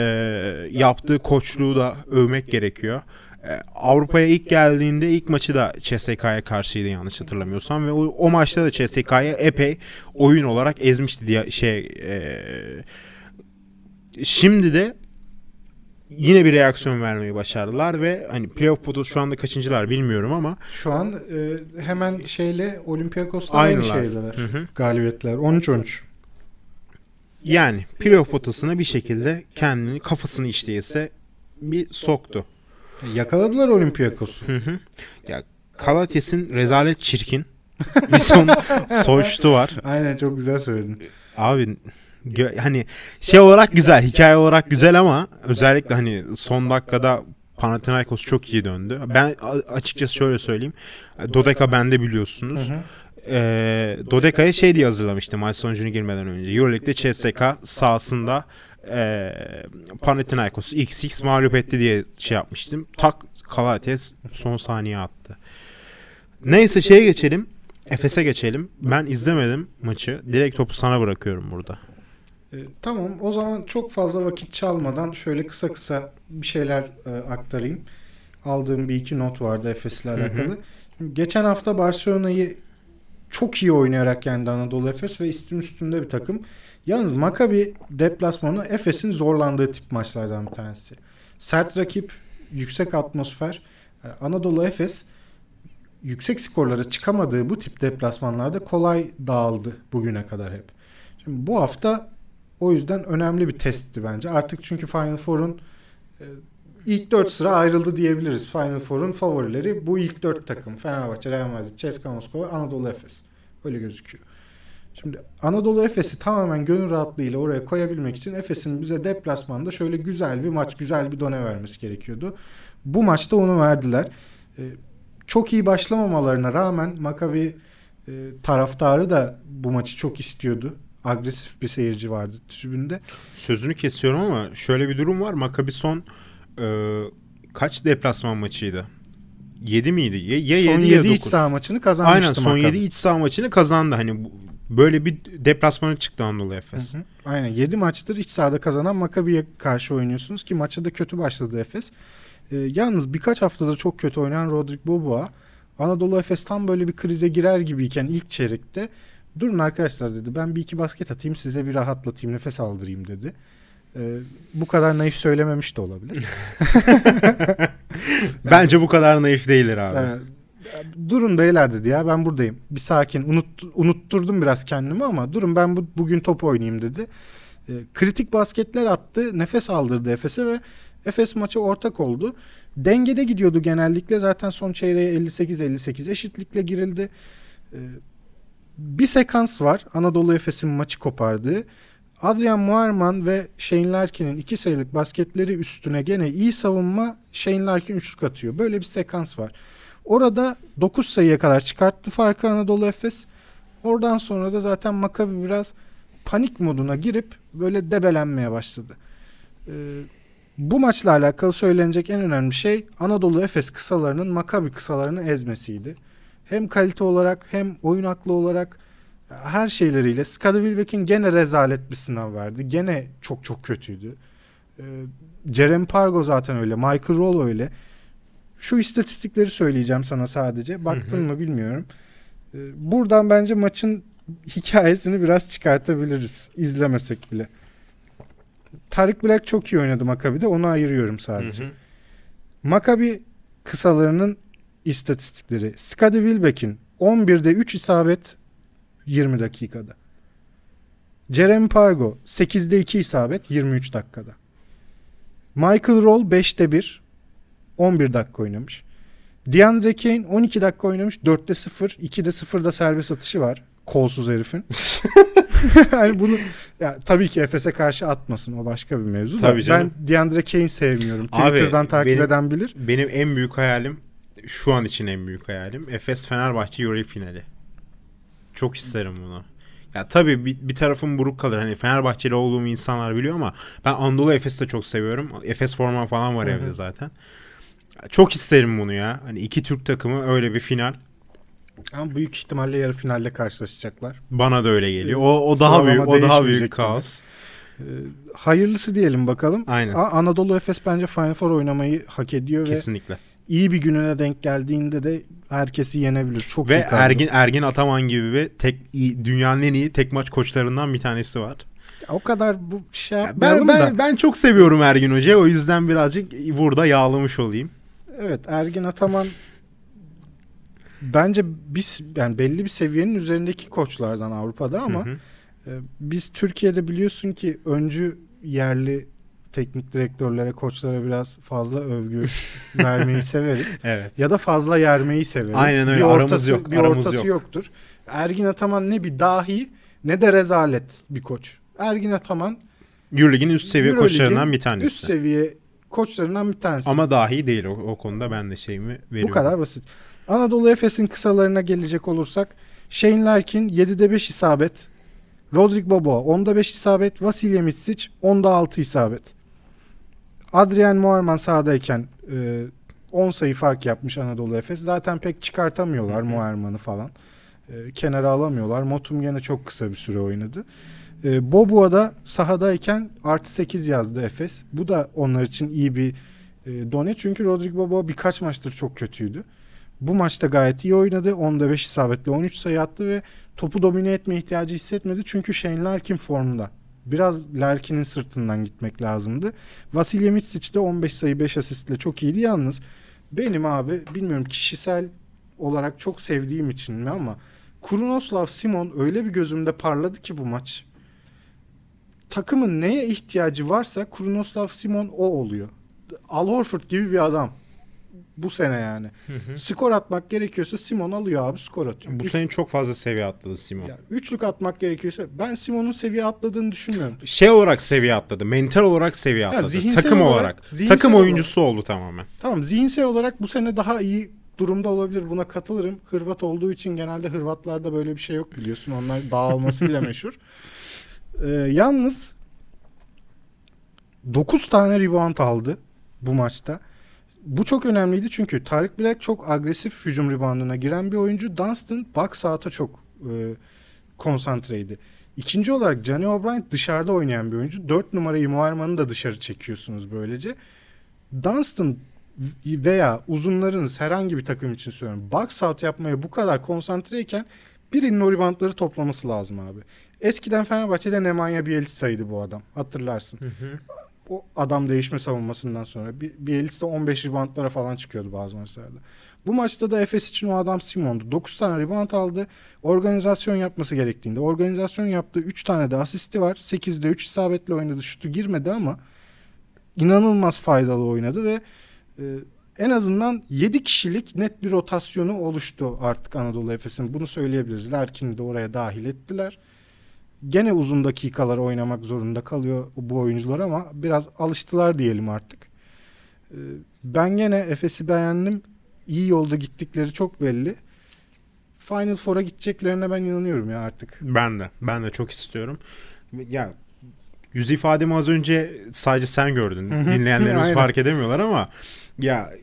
yaptığı koçluğu da övmek gerekiyor. E, Avrupa'ya ilk geldiğinde ilk maçı da CSK'ya karşıydı yanlış hatırlamıyorsam ve o, o maçta da CSK'ya epey oyun olarak ezmişti diye şey e, şimdi de yine bir reaksiyon vermeyi başardılar ve hani playoff potası şu anda kaçıncılar bilmiyorum ama Şu an e, hemen şeyle Olympiakos'la aynı hı. Galibiyetler 13-13. yani playoff potasına bir şekilde kendini kafasını işteyse bir soktu. Yakaladılar Olympiakos'u. Hı hı. Ya Kalates'in rezalet çirkin bir son soğuştu var. Aynen çok güzel söyledin. Abi hani şey olarak güzel, hikaye olarak güzel ama özellikle hani son dakikada Panathinaikos çok iyi döndü. Ben açıkçası şöyle söyleyeyim. Dodeka bende biliyorsunuz. Hı hı. Dodeka'ya şey diye hazırlamıştım maç sonucunu girmeden önce. Euroleague'de CSK sahasında e, Panathinaikos XX mağlup etti diye şey yapmıştım. Tak Kalates son saniye attı. Neyse şeye geçelim. Efes'e geçelim. Ben izlemedim maçı. Direkt topu sana bırakıyorum burada. E, tamam o zaman çok fazla vakit çalmadan şöyle kısa kısa bir şeyler e, aktarayım. Aldığım bir iki not vardı Efes'le hı. alakalı. Şimdi Geçen hafta Barcelona'yı çok iyi oynayarak yendi Anadolu Efes ve istim üstünde bir takım. Yalnız Maccabi deplasmanı Efes'in zorlandığı tip maçlardan bir tanesi. Sert rakip, yüksek atmosfer. Yani Anadolu Efes yüksek skorlara çıkamadığı bu tip deplasmanlarda kolay dağıldı bugüne kadar hep. Şimdi bu hafta o yüzden önemli bir testti bence. Artık çünkü Final Four'un e, ilk 4 sıra ayrıldı diyebiliriz. Final Four'un favorileri bu ilk 4 takım. Fenerbahçe, Real Madrid, CSKA Moskova, Anadolu Efes. Öyle gözüküyor. Şimdi Anadolu Efes'i tamamen gönül rahatlığıyla oraya koyabilmek için Efes'in bize deplasmanda şöyle güzel bir maç, güzel bir done vermesi gerekiyordu. Bu maçta onu verdiler. E, çok iyi başlamamalarına rağmen Maccabi e, taraftarı da bu maçı çok istiyordu. Agresif bir seyirci vardı tribünde. Sözünü kesiyorum ama şöyle bir durum var. Maccabi son e, kaç deplasman maçıydı? 7 miydi? Ya, ya son 7 ya 7 iç 9. saha maçını kazanmıştı Aynen son Maccabi. 7 iç saha maçını kazandı. Hani böyle bir deplasmana çıktı Anadolu Efes. Hı hı. Aynen 7 maçtır iç sahada kazanan Maccabi'ye karşı oynuyorsunuz ki maça da kötü başladı Efes. Ee, yalnız birkaç haftadır çok kötü oynayan Rodrik Boboa Anadolu Efes tam böyle bir krize girer gibiyken ilk çeyrekte durun arkadaşlar dedi ben bir iki basket atayım size bir rahatlatayım nefes aldırayım dedi. Ee, bu kadar naif söylememiş de olabilir. Bence bu kadar naif değildir abi. Ee, durun beyler dedi ya ben buradayım. Bir sakin unut, unutturdum biraz kendimi ama durun ben bu, bugün top oynayayım dedi. Ee, kritik basketler attı. Nefes aldırdı Efes'e ve Efes maça ortak oldu. Dengede gidiyordu genellikle. Zaten son çeyreğe 58-58 eşitlikle girildi. Ee, bir sekans var. Anadolu Efes'in maçı kopardığı. Adrian Muarman ve Shane Larkin'in iki sayılık basketleri üstüne gene iyi savunma Shane Larkin üçlük atıyor. Böyle bir sekans var. Orada 9 sayıya kadar çıkarttı farkı Anadolu Efes. Oradan sonra da zaten Maccabi biraz panik moduna girip böyle debelenmeye başladı. Ee, bu maçla alakalı söylenecek en önemli şey Anadolu Efes kısalarının Maccabi kısalarını ezmesiydi. Hem kalite olarak hem oyun aklı olarak her şeyleriyle Skada Wilbeck'in gene rezalet bir sınav verdi. Gene çok çok kötüydü. Ee, Jeremy Pargo zaten öyle. Michael Roll öyle. Şu istatistikleri söyleyeceğim sana sadece. Baktın mı bilmiyorum. Ee, buradan bence maçın hikayesini biraz çıkartabiliriz. izlemesek bile. Tarık Black çok iyi oynadı Maccabi'de. Onu ayırıyorum sadece. Hı hı. Maccabi kısalarının istatistikleri. Skadi Wilbeck'in 11'de 3 isabet 20 dakikada. Jeremy Pargo 8'de 2 isabet 23 dakikada. Michael Roll 5'te 1 11 dakika oynamış. DeAndre Kane 12 dakika oynamış 4'te 0 2'de 0'da serbest atışı var. Kolsuz herifin. yani bunu ya tabii ki Efes'e karşı atmasın o başka bir mevzu Tabii da. canım. Ben DeAndre Kane sevmiyorum. Abi, Twitter'dan takip benim- eden bilir. Benim en büyük hayalim şu an için en büyük hayalim Efes Fenerbahçe Euroleague finali. Çok isterim bunu. Ya tabii bir, bir tarafım buruk kalır. Hani Fenerbahçeli olduğumu insanlar biliyor ama ben Anadolu Efes'i de çok seviyorum. Efes forma falan var evde zaten. Çok isterim bunu ya. Hani iki Türk takımı öyle bir final. Ama büyük ihtimalle yarı finalde karşılaşacaklar. Bana da öyle geliyor. O, o daha Sıralama büyük, o daha büyük kaos. Ee, hayırlısı diyelim bakalım. Aynen. Anadolu Efes bence Final Four oynamayı hak ediyor ve Kesinlikle. İyi bir gününe denk geldiğinde de herkesi yenebilir. Çok Ve iyi kadro. Ergin Ergin Ataman gibi bir tek iyi- dünyanın en iyi tek maç koçlarından bir tanesi var. O kadar bu şey Ben ben, da. ben çok seviyorum Ergin Hoca. O yüzden birazcık burada yağlamış olayım. Evet Ergin Ataman bence biz yani belli bir seviyenin üzerindeki koçlardan Avrupa'da ama Hı hı. e, biz Türkiye'de biliyorsun ki öncü yerli teknik direktörlere, koçlara biraz fazla övgü vermeyi severiz. Evet. Ya da fazla yermeyi severiz. Aynen öyle. Bir Aramız ortası, yok, Bir aramız ortası yok. yoktur. Ergin Ataman ne bir dahi ne de rezalet bir koç. Ergin Ataman Euroleague'in üst seviye Euroleague'in koçlarından bir tanesi. üst seviye koçlarından bir tanesi. Ama dahi değil o, o konuda ben de şeyimi veriyorum. Bu kadar basit. Anadolu Efes'in kısalarına gelecek olursak Shane Larkin 7'de 5 isabet. Rodrik Bobo 10'da 5 isabet. Vasilya Mitsic 10'da 6 isabet. Adrian Muarman sahadayken e, 10 sayı fark yapmış Anadolu Efes. Zaten pek çıkartamıyorlar. Muarman'ı falan. E, kenara alamıyorlar. Motum gene çok kısa bir süre oynadı. E, Bobo'a da sahadayken artı 8 yazdı Efes. Bu da onlar için iyi bir e, done. Çünkü Rodrik Bobo birkaç maçtır çok kötüydü. Bu maçta gayet iyi oynadı. 10'da 5 isabetle 13 sayı attı ve topu domine etme ihtiyacı hissetmedi. Çünkü Shane Larkin formda. Biraz Larkin'in sırtından gitmek lazımdı. Vasilya Mitsic de 15 sayı 5 asistle çok iyiydi. Yalnız benim abi bilmiyorum kişisel olarak çok sevdiğim için mi ama Krunoslav Simon öyle bir gözümde parladı ki bu maç. Takımın neye ihtiyacı varsa Krunoslav Simon o oluyor. Al Horford gibi bir adam. Bu sene yani. Hı hı. Skor atmak gerekiyorsa Simon alıyor abi skor atıyor. Bu Üç- sene çok fazla seviye atladı Simon. ya, üçlük atmak gerekiyorsa ben Simon'un seviye atladığını düşünmüyorum. Şey olarak seviye atladı. Mental olarak seviye atladı. zihinsel Takım olarak- olarak. zihinsel takım olarak- oyuncusu oldu tamamen. Tamam zihinsel olarak bu sene daha iyi durumda olabilir. Buna katılırım. Hırvat olduğu için genelde Hırvatlarda böyle bir şey yok biliyorsun. Onlar dağılmasıyla meşhur. Ee, yalnız 9 tane rebound aldı bu maçta. Bu çok önemliydi çünkü Tarık Black çok agresif hücum reboundına giren bir oyuncu. Dunstan box out'a çok e, konsantreydi. İkinci olarak Johnny O'Brien dışarıda oynayan bir oyuncu. 4 numarayı Muarman'ı da dışarı çekiyorsunuz böylece. Dunstan veya uzunlarınız herhangi bir takım için söylüyorum. Box out yapmaya bu kadar konsantreyken birinin o reboundları toplaması lazım abi. Eskiden Fenerbahçe'de Nemanja Bielica'ydı bu adam. Hatırlarsın. O adam değişme savunmasından sonra bir Bielitsa 15 reboundlara falan çıkıyordu bazı maçlarda. Bu maçta da Efes için o adam Simon'du. 9 tane rebound aldı. Organizasyon yapması gerektiğinde. Organizasyon yaptığı 3 tane de asisti var. 8'de 3 isabetle oynadı. Şutu girmedi ama inanılmaz faydalı oynadı ve e, en azından 7 kişilik net bir rotasyonu oluştu artık Anadolu Efes'in. Bunu söyleyebiliriz. Larkin'i de oraya dahil ettiler. Gene uzun dakikalar oynamak zorunda kalıyor bu oyuncular ama biraz alıştılar diyelim artık. E, ben gene Efes'i beğendim. İyi yolda gittikleri çok belli. Final Four'a gideceklerine ben inanıyorum ya artık. Ben de. Ben de çok istiyorum. Ya yüz ifademi az önce sadece sen gördün. Dinleyenlerimiz fark edemiyorlar ama ya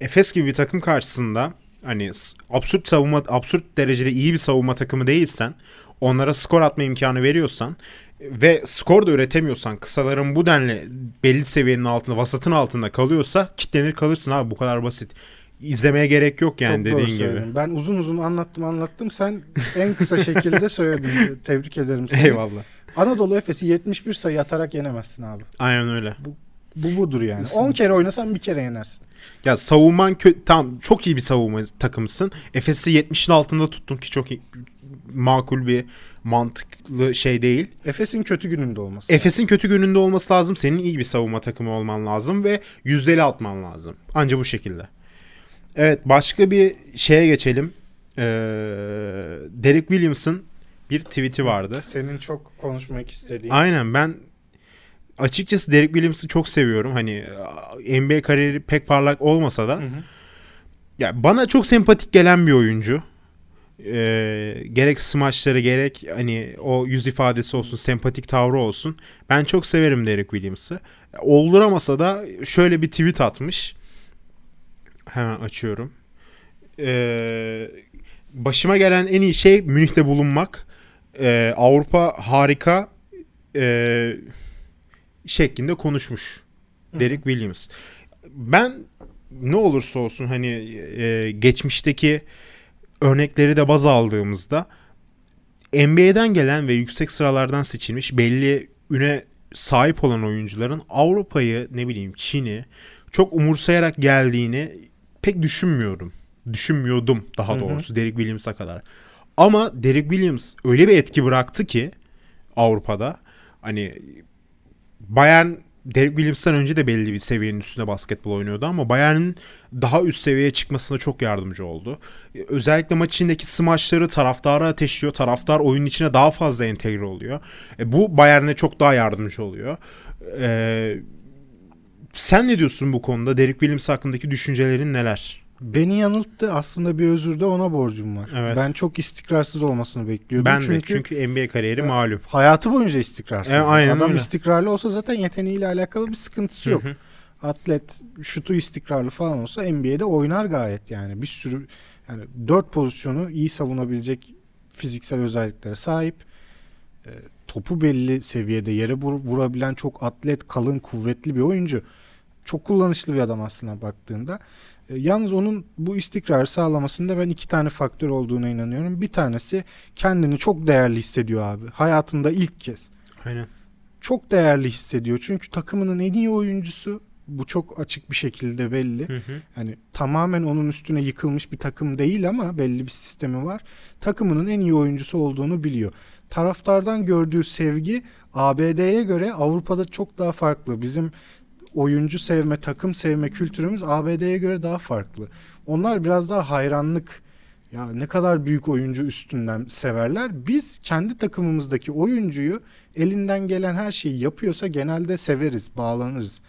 Efes gibi bir takım karşısında hani absürt savunma absürt derecede iyi bir savunma takımı değilsen onlara skor atma imkanı veriyorsan ve skor da üretemiyorsan kısaların bu denli belli seviyenin altında vasatın altında kalıyorsa kitlenir kalırsın abi bu kadar basit. İzlemeye gerek yok yani Çok dediğin gibi. Ben uzun uzun anlattım anlattım. Sen en kısa şekilde söyledin. Tebrik ederim seni. Eyvallah. Anadolu Efes'i 71 sayı atarak yenemezsin abi. Aynen öyle. Bu budur yani. S- 10 kere oynasan bir kere yenersin. Ya savunman kötü tam çok iyi bir savunma takımsın. Efes'i 70'in altında tuttun ki çok iyi- makul bir mantıklı şey değil. Efes'in kötü gününde olması. Efes'in kötü gününde olması lazım. Senin iyi bir savunma takımı olman lazım ve yüzdeli atman lazım. Anca bu şekilde. Evet başka bir şeye geçelim. Ee, Derek Williams'ın bir tweet'i vardı. Senin çok konuşmak istediğin. Aynen ben açıkçası Derek Williams'ı çok seviyorum. Hani NBA kariyeri pek parlak olmasa da Hı hı. ya bana çok sempatik gelen bir oyuncu. Ee, gerek smaçları gerek hani o yüz ifadesi olsun, sempatik tavrı olsun. Ben çok severim Derek Williams'ı. Olduramasa da şöyle bir tweet atmış. Hemen açıyorum. Ee, başıma gelen en iyi şey Münih'te bulunmak. Ee, Avrupa harika ee, şeklinde konuşmuş. Derek Williams. Ben ne olursa olsun hani e, geçmişteki örnekleri de baz aldığımızda NBA'den gelen ve yüksek sıralardan seçilmiş belli üne sahip olan oyuncuların Avrupa'yı ne bileyim Çin'i çok umursayarak geldiğini pek düşünmüyorum. Düşünmüyordum daha Hı hı. doğrusu Derek Williams'a kadar. Ama Derek Williams öyle bir etki bıraktı ki Avrupa'da hani Bayern Derek Williams'tan önce de belli bir seviyenin üstünde basketbol oynuyordu ama Bayern'in daha üst seviyeye çıkmasına çok yardımcı oldu. Özellikle maç içindeki smaçları taraftara ateşliyor. Taraftar oyunun içine daha fazla entegre oluyor. E, bu Bayern'e çok daha yardımcı oluyor. E, sen ne diyorsun bu konuda? Derek Williams hakkındaki düşüncelerin neler? Beni yanılttı. Aslında bir özür de ona borcum var. Evet. Ben çok istikrarsız olmasını bekliyordum. Ben çünkü, de çünkü NBA kariyeri Evet. malum. hayatı boyunca istikrarsız. E, aynen Adam öyle. istikrarlı olsa zaten yeteneğiyle alakalı bir sıkıntısı yok. Hı hı. Atlet, şutu istikrarlı falan olsa NBA'de oynar gayet yani. Bir sürü yani dört pozisyonu iyi savunabilecek fiziksel özelliklere sahip. E, topu belli seviyede yere vur- vurabilen çok atlet, kalın, kuvvetli bir oyuncu. Çok kullanışlı bir adam aslında baktığında. E, yalnız onun bu istikrar sağlamasında ben iki tane faktör olduğuna inanıyorum. Bir tanesi kendini çok değerli hissediyor abi. Hayatında ilk kez Aynen. çok değerli hissediyor. Çünkü takımının en iyi oyuncusu. Bu çok açık bir şekilde belli. Hı hı. Yani tamamen onun üstüne yıkılmış bir takım değil ama belli bir sistemi var. Takımının en iyi oyuncusu olduğunu biliyor. Taraftardan gördüğü sevgi ABD'ye göre Avrupa'da çok daha farklı. Bizim oyuncu sevme, takım sevme kültürümüz ABD'ye göre daha farklı. Onlar biraz daha hayranlık ya ne kadar büyük oyuncu üstünden severler. Biz kendi takımımızdaki oyuncuyu elinden gelen her şeyi yapıyorsa genelde severiz, bağlanırız.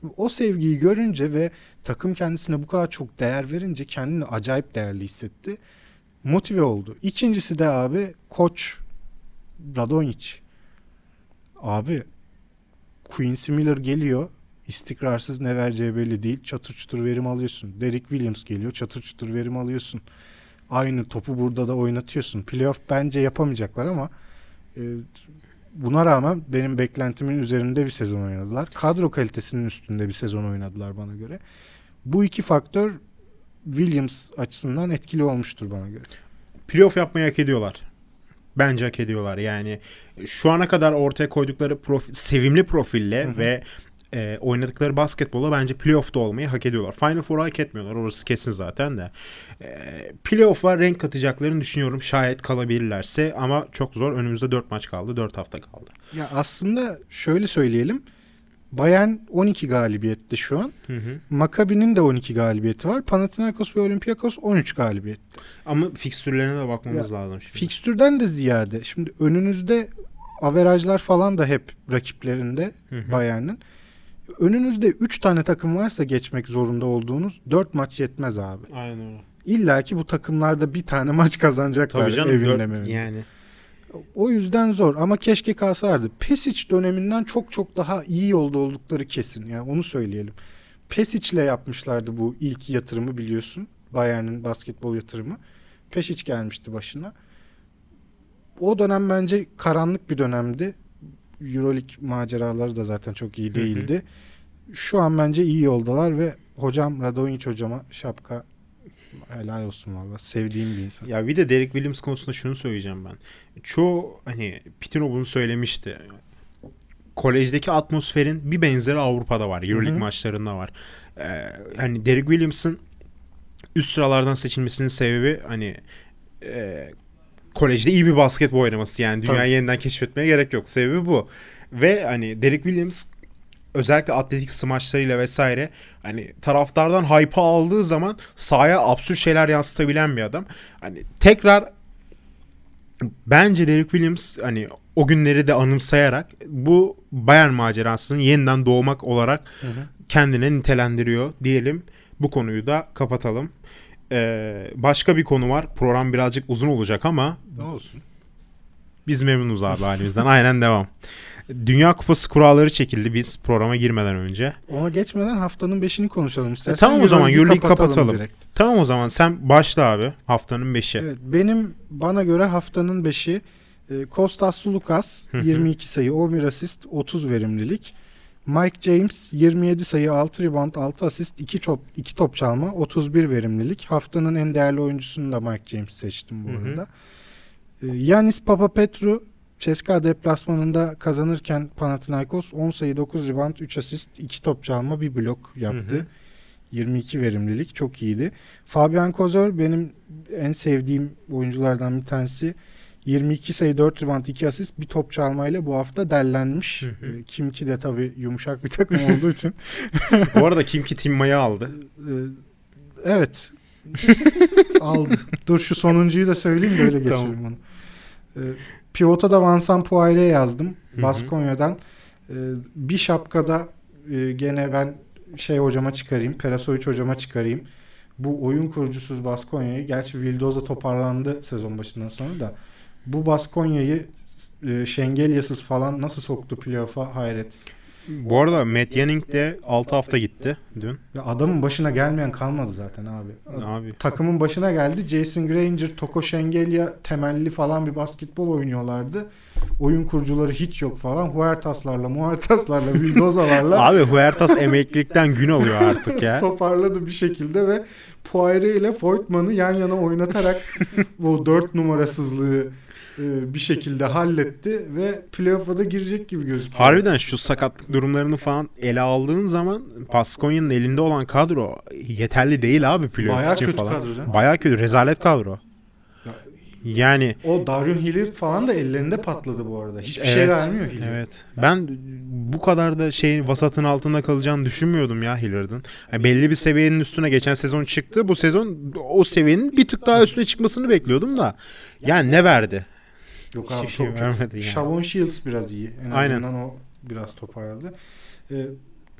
Şimdi o sevgiyi görünce ve takım kendisine bu kadar çok değer verince kendini acayip değerli hissetti. Motive oldu. İkincisi de abi koç Radonjic. Abi Quincy Miller geliyor. İstikrarsız ne vereceği belli değil. Çatır çutur verim alıyorsun. Derek Williams geliyor. Çatır çutur verim alıyorsun. Aynı topu burada da oynatıyorsun. Playoff bence yapamayacaklar ama e, buna rağmen benim beklentimin üzerinde bir sezon oynadılar. Kadro kalitesinin üstünde bir sezon oynadılar bana göre. Bu iki faktör Williams açısından etkili olmuştur bana göre. Playoff yapmayı hak ediyorlar. Bence hak ediyorlar. Yani şu ana kadar ortaya koydukları profil, sevimli profille Hı hı. ve e, oynadıkları basketbola bence playoff'ta olmayı hak ediyorlar. Final Four'u hak etmiyorlar. Orası kesin zaten de. E, playoff'a renk katacaklarını düşünüyorum. Şayet kalabilirlerse ama çok zor. Önümüzde 4 maç kaldı. 4 hafta kaldı. Ya aslında şöyle söyleyelim. Bayern 12 galibiyette şu an. Hı hı. Maccabi'nin de 12 galibiyeti var. Panathinaikos ve Olympiakos 13 galibiyet. Ama fikstürlerine de bakmamız lazım. Şimdi. Fikstürden de ziyade şimdi önünüzde averajlar falan da hep rakiplerinde. Bayern'in. Önünüzde 3 tane takım varsa geçmek zorunda olduğunuz 4 maç yetmez abi. Aynen öyle. İlla ki bu takımlarda bir tane maç kazanacaklar Tabii canım. evinde dört- yani. O yüzden zor ama keşke kalsardı. Pesic döneminden çok çok daha iyi yolda oldukları kesin. Yani onu söyleyelim. Pesic'le yapmışlardı bu ilk yatırımı biliyorsun. Bayern'in basketbol yatırımı. Pesic gelmişti başına. O dönem bence karanlık bir dönemdi. Euroleague maceraları da zaten çok iyi değildi. Şu an bence iyi yoldalar ve hocam Radonjic hocama şapka helal olsun valla. Sevdiğim bir insan. Ya bir de Derek Williams konusunda şunu söyleyeceğim ben. Çoğu hani Pitino bunu söylemişti. Kolejdeki atmosferin bir benzeri Avrupa'da var. Euroleague maçlarında var. Ee, hani Derek Williams'ın üst sıralardan seçilmesinin sebebi hani e, kolejde iyi bir basketbol oynaması. Yani dünyayı Tabii. yeniden keşfetmeye gerek yok. Sebebi bu. Ve hani Derek Williams özellikle atletik smaçlarıyla vesaire hani taraftardan hype'ı aldığı zaman sahaya absürt şeyler yansıtabilen bir adam. Hani tekrar bence Derek Williams hani o günleri de anımsayarak bu Bayern macerasının yeniden doğmak olarak Hı hı. kendine nitelendiriyor diyelim. Bu konuyu da kapatalım. Ee, başka bir konu var. Program birazcık uzun olacak ama Ne olsun? biz memnunuz abi halimizden. Aynen devam. Dünya Kupası kuralları çekildi biz programa girmeden önce. Ona geçmeden haftanın 5'ini konuşalım istersen. E, tamam o zaman, Euroleague'i Euroleague kapatalım. direkt. Tamam o zaman sen başla abi haftanın 5'i. Evet, benim bana göre haftanın 5'i e, Kostas Sulukas Hı hı. 22 sayı 11 asist 30 verimlilik. Mike James 27 sayı 6 rebound 6 asist 2 top 2 top çalma 31 verimlilik. Haftanın en değerli oyuncusunu da Mike James seçtim bu Hı hı. arada. E, Yanis Papapetru CSKA deplasmanında kazanırken Panathinaikos 10 sayı 9 rebound 3 asist 2 top çalma 1 blok yaptı. Hı hı. 22 verimlilik çok iyiydi. Fabian Kozor benim en sevdiğim oyunculardan bir tanesi. 22 sayı 4 rebound 2 asist bir top çalmayla bu hafta hı. Ee, Kim ki de tabii yumuşak bir takım olduğu için. Bu arada Kim Ki Timma'yı aldı. Ee, evet. Aldı. Dur şu sonuncuyu da söyleyeyim de öyle geçelim Tamam. onu. Ee, Pivota da Vincent Poiré yazdım. Baskonya'dan. Bir şapkada e, gene ben şey hocama çıkarayım. Perasovic hocama çıkarayım. Bu oyun kurucusuz Baskonya'yı gerçi Vildoza toparlandı sezon başından sonra da bu Baskonya'yı e, Şengelyasız falan nasıl soktu playoff'a hayret. Bu arada Matt Jennings de 6 hafta gitti dün. Ya adamın başına gelmeyen kalmadı zaten abi. Abi Takımın başına geldi. Jason Granger, Toko Şengelya temelli falan bir basketbol oynuyorlardı. Oyun kurucuları hiç yok falan. Huertas'larla, Muertas'larla, Vildoza'larla Abi Huertas emeklilikten gün alıyor artık ya. toparladı bir şekilde ve Poire ile Voigtman'ı yan yana oynatarak bu dört numarasızlığı bir şekilde halletti ve playoff'a da girecek gibi gözüküyor. Harbiden şu sakatlık durumlarını falan ele aldığın zaman Baskonya'nın elinde olan kadro yeterli değil abi playoff Bayağı için kötü falan. kadro canım. Bayağı kötü. Rezalet kadro. Yani O Darius Hillard falan da ellerinde patladı bu arada. Hiçbir şey Evet, vermiyor Hillard. Evet. Ben bu kadar da şeyin vasatın altında kalacağını düşünmüyordum ya Hillard'ın. Yani belli bir seviyenin üstüne geçen sezon çıktı. Bu sezon o seviyenin bir tık daha üstüne çıkmasını bekliyordum da. Yani ne verdi? Yok abi Hiçbir şey çok kötü. yani. Shavon Shields biraz iyi. En Aynen. azından o biraz toparladı. Ee,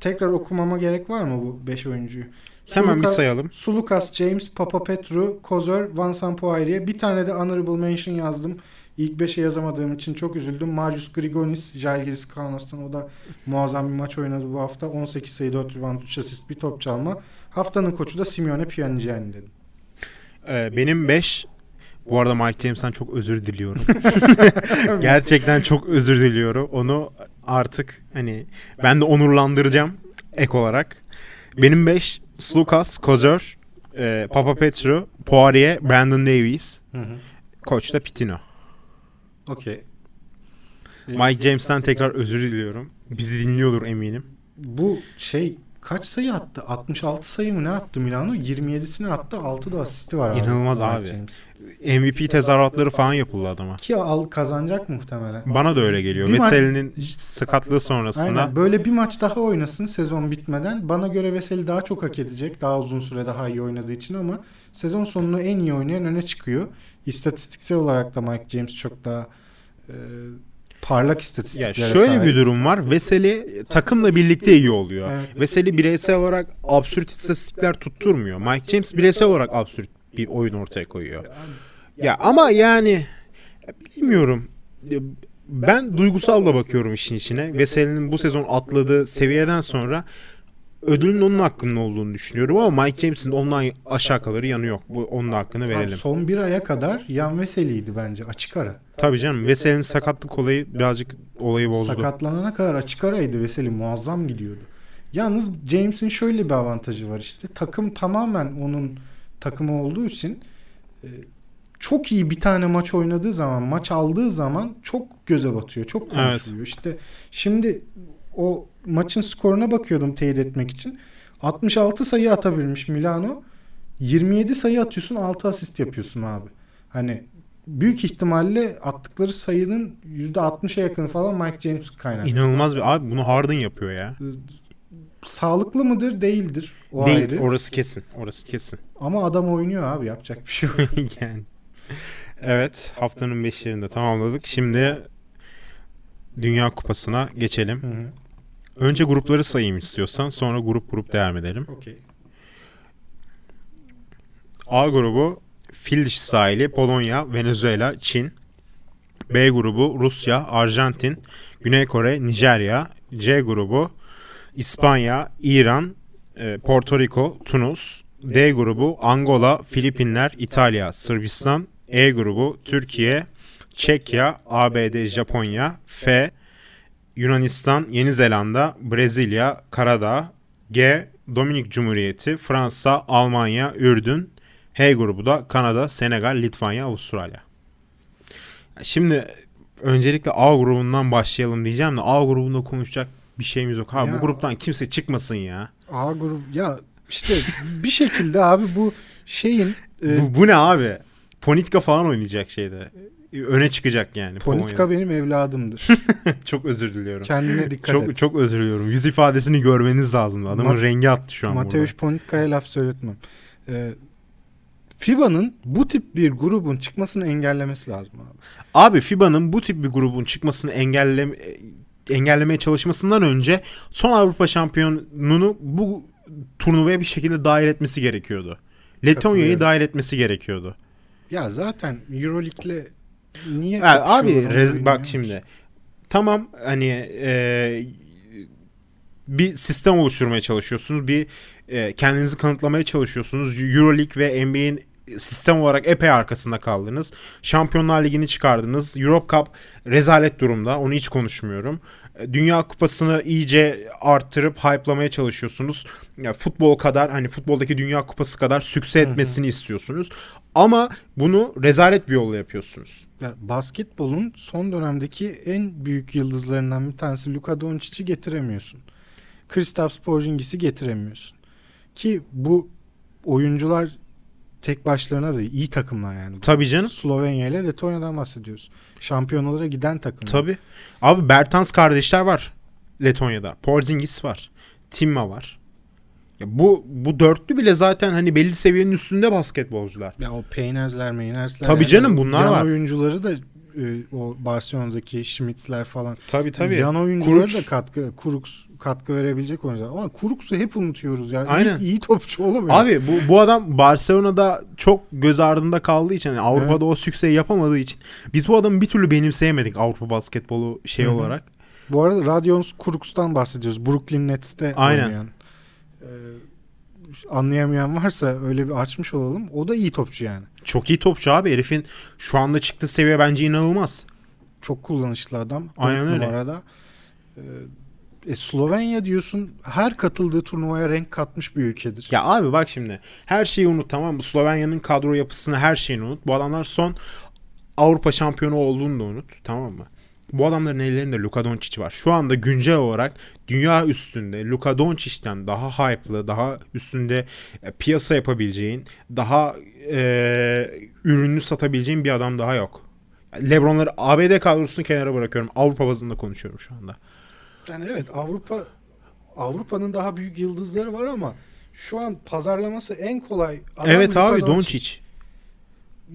tekrar okumama gerek var mı bu 5 oyuncuyu? Hemen bir Sulukas- sayalım. Sulukas, James, Papapetru, Kozor, Vincent Poirier. Bir tane de honorable mention yazdım. İlk 5'e yazamadığım için çok üzüldüm. Marius Grigonis, Žalgiris Kaunos'tan o da muazzam bir maç oynadı bu hafta. 18 sayı 4 rebound 3 asist bir top çalma. Haftanın koçu da Simeone Pianigiani dedim. Ee, benim 5 bu arada Mike James'ten çok özür diliyorum. Gerçekten çok özür diliyorum. Onu artık hani ben de onurlandıracağım ek olarak. Benim 5 Slukas, Kozor, e, Papa Petru, Poirier, Brandon Davies, koç da Pitino. Okey. Mike James'ten tekrar özür diliyorum. Bizi dinliyordur eminim. Bu şey kaç sayı attı? 66 sayı mı ne attı Milano? 27'sini attı. 6 da asisti var abi. İnanılmaz abi. James. MVP tezahüratları falan yapıldı adama. Ki al kazanacak muhtemelen. Bana da öyle geliyor. Bir Veseli'nin sakatlığı sonrasında Aynen. Böyle bir maç daha oynasın sezon bitmeden. Bana göre Veseli daha çok hak edecek. Daha uzun süre daha iyi oynadığı için ama sezon sonunu en iyi oynayan öne çıkıyor. İstatistiksel olarak da Mike James çok daha e, parlak istatistiklere şöyle sahip. bir durum var. Veseli takımla birlikte iyi oluyor. Evet. Veseli bireysel olarak absürt istatistikler tutturmuyor. Mike James bireysel olarak absürt bir oyun ortaya koyuyor. Ya ama yani ya bilmiyorum. Ben duygusal da bakıyorum işin içine. Veseli'nin bu sezon atladığı seviyeden sonra ödülün onun hakkında olduğunu düşünüyorum ama Mike James'in ondan aşağı kalır yanı yok. Bu onun hakkını Abi verelim. son bir aya kadar Yan Veseli'ydi bence açık ara. Tabii canım Veseli'nin sakatlık olayı birazcık olayı bozdu. Sakatlanana kadar açık araydı Veseli muazzam gidiyordu. Yalnız James'in şöyle bir avantajı var işte. Takım tamamen onun takımı olduğu için e, çok iyi bir tane maç oynadığı zaman, maç aldığı zaman çok göze batıyor. Çok konuşuluyor. İşte şimdi o maçın skoruna bakıyordum teyit etmek için. 66 sayı atabilmiş Milano. 27 sayı atıyorsun 6 asist yapıyorsun abi. Hani büyük ihtimalle attıkları sayının %60'a yakını falan Mike James kaynaklı. İnanılmaz bir abi bunu Harden yapıyor ya. Sağlıklı mıdır? Değildir. O Değil ayrı. orası kesin. Orası kesin. Ama adam oynuyor abi yapacak bir şey yok. yani. Evet haftanın beşlerinde tamamladık. Şimdi Dünya Kupası'na geçelim. Hı hı. Önce grupları sayayım istiyorsan sonra grup grup devam edelim. Okey. A grubu Fil sahili Polonya, Venezuela, Çin. B grubu Rusya, Arjantin, Güney Kore, Nijerya. C grubu İspanya, İran, e, Porto Rico, Tunus. D grubu Angola, Filipinler, İtalya, Sırbistan. E grubu Türkiye, Çekya, ABD, Japonya. F Yunanistan, Yeni Zelanda, Brezilya, Karadağ. G Dominik Cumhuriyeti, Fransa, Almanya, Ürdün. H grubu da Kanada, Senegal, Litvanya, Avustralya. Şimdi öncelikle A grubundan başlayalım diyeceğim de A grubunda konuşacak bir şeyimiz yok. Ha Ya- bu gruptan kimse çıkmasın ya. A grubu ya işte bir şekilde abi bu şeyin e, Bu, bu ne abi? Ponitka falan oynayacak şeyde. Öne çıkacak yani. Ponitka benim evladımdır. Çok özür diliyorum. Kendine dikkat Çok et. çok özür diliyorum. Yüz ifadesini görmeniz lazım. Adamın Ma- rengi attı şu an Mateusz burada. Ponitka'ya laf söyletmem. Ee, FIBA'nın bu tip bir grubun çıkmasını engellemesi lazım abi. Abi FIBA'nın bu tip bir grubun çıkmasını engelleme engellemeye çalışmasından önce son Avrupa şampiyonunu bu turnuvaya bir şekilde dahil etmesi gerekiyordu. Letonya'yı dahil etmesi gerekiyordu. Ya zaten Euroleague'le niye Ha, abi rez- bak şimdi. Tamam hani e, bir sistem oluşturmaya çalışıyorsunuz. Bir e, kendinizi kanıtlamaya çalışıyorsunuz. EuroLeague ve NBA'in sistem olarak epey arkasında kaldınız. Şampiyonlar Ligi'ni çıkardınız. Europe Cup rezalet durumda. Onu hiç konuşmuyorum. E, Dünya Kupası'nı iyice arttırıp hype'lamaya çalışıyorsunuz. Ya futbol kadar hani futboldaki Dünya Kupası kadar sükse etmesini istiyorsunuz. Ama bunu rezalet bir yolla yapıyorsunuz. Ya, basketbolun son dönemdeki en büyük yıldızlarından bir tanesi Luka Doncic'i getiremiyorsun. Kristaps Porzingis'i getiremiyorsun. Ki bu oyuncular tek başlarına da iyi takımlar yani. Tabii canım. Slovenya ile Letonya'dan bahsediyoruz. Şampiyonalara giden takımlar. Tabii. Abi Bertans kardeşler var Letonya'da. Porzingis var. Timma var. Ya bu bu dörtlü bile zaten hani belli seviyenin üstünde basketbolcular. Ya o Peyners'ler, Meyners'ler. Tabii canım, bunlar var. oyuncuları da e, o Barcelona'daki Schmitz'ler falan. Tabii tabii. Yan oyuncuları Kuruks. da katkı, Kuruks katkı verebilecek oyuncular. Ama Kuruks'u hep unutuyoruz ya. Aynen. İyi, iyi topçu ya. Abi bu bu adam Barcelona'da çok göz ardında kaldığı için yani Avrupa'da o sükseyi yapamadığı için biz bu adamı bir türlü benimseyemedik Avrupa basketbolu şey Hı hı. olarak. Bu arada Radions Kuruks'tan bahsediyoruz. Brooklyn Nets'te Aynen. oynayan. Ee, anlayamayan varsa öyle bir açmış olalım. O da iyi topçu yani. Çok iyi topçu abi herifin şu anda çıktığı seviye bence inanılmaz. Çok kullanışlı adam. Aynen öyle. Numarada. Ee, e, Slovenya diyorsun her katıldığı turnuvaya renk katmış bir ülkedir. Ya abi bak şimdi her şeyi unut tamam mı? Slovenya'nın kadro yapısını her şeyini unut. Bu adamlar son Avrupa şampiyonu olduğunu da unut tamam mı? Bu adamların ellerinde Luka Doncic var. Şu anda güncel olarak dünya üstünde Luka Doncic'ten daha hype'lı, daha üstünde e, piyasa yapabileceğin, daha e, ürünü satabileceğin bir adam daha yok. Lebron'ları ABD kadrosunu kenara bırakıyorum. Avrupa bazında konuşuyorum şu anda. Yani evet Avrupa Avrupa'nın daha büyük yıldızları var ama şu an pazarlaması en kolay adam evet Luka abi Doncic.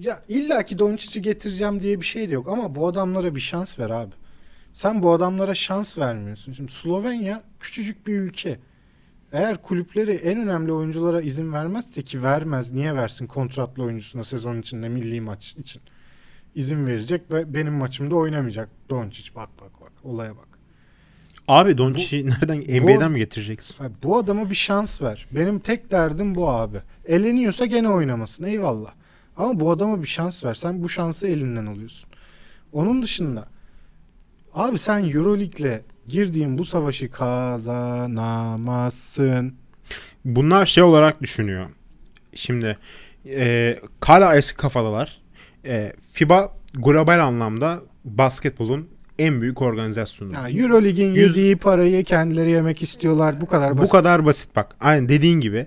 Ya illa ki Doncic'i getireceğim diye bir şey de yok ama bu adamlara bir şans ver abi. Sen bu adamlara şans vermiyorsun. Şimdi Slovenya küçücük bir ülke. Eğer kulüpleri en önemli oyunculara izin vermezse ki vermez. Niye versin kontratlı oyuncusuna sezon içinde milli maç için? izin verecek ve benim maçımda oynamayacak. Doncic bak bak bak olaya bak. Abi Doncic'i nereden bu- NBA'den mi getireceksin? Abi bu adama bir şans ver. Benim tek derdim bu abi. Eleniyorsa gene oynamasın eyvallah. Ama bu adama bir şans ver. Sen bu şansı elinden alıyorsun. Onun dışında abi sen Euroleague'le girdiğin bu savaşı kazanamazsın. Bunlar şey olarak düşünüyor. Şimdi e, hala eski kafadalar. E, FIBA global anlamda basketbolun en büyük organizasyonu. Ya Euroleague'in Yüz- yediği parayı kendileri yemek istiyorlar. Bu kadar basit. Bu kadar basit bak. Aynen dediğin gibi.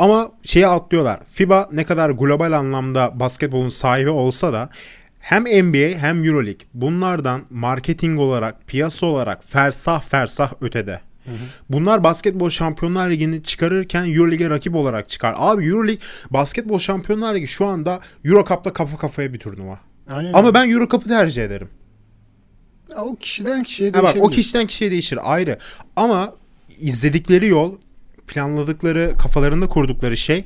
Ama şeyi atlıyorlar. FIBA ne kadar global anlamda basketbolun sahibi olsa da hem NBA hem Euroleague bunlardan marketing olarak, piyasa olarak fersah fersah ötede. Bunlar basketbol şampiyonlar ligini çıkarırken Euroleague'e rakip olarak çıkar. Abi Euroleague basketbol şampiyonlar ligi şu anda Euro Cup'ta kafa kafaya bir turnuva. Aynen. Ama ben Euro Cup'ı tercih ederim. Ya o kişiden kişiye Ha bak o kişiden kişiye değişir ayrı. Ama izledikleri yol, planladıkları, kafalarında kurdukları şey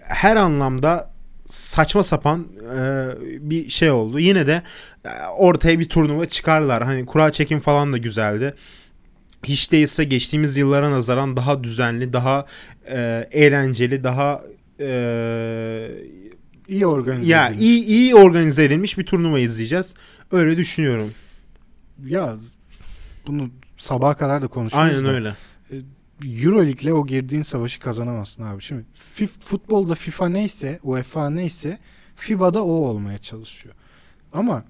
her anlamda saçma sapan e, bir şey oldu. Yine de e, ortaya bir turnuva çıkarlar. Hani kura çekim falan da güzeldi. Hiç değilse geçtiğimiz yıllara nazaran daha düzenli, daha e, eğlenceli, daha e, iyi organize ya edilmiş. iyi iyi organize edilmiş bir turnuva izleyeceğiz. Öyle düşünüyorum. Ya bunu sabaha kadar da konuşuruz Aynen da. öyle. Euroleague'le o girdiğin savaşı kazanamazsın abi. Şimdi fif, futbolda FIFA neyse, UEFA neyse FIBA'da o olmaya çalışıyor. Ama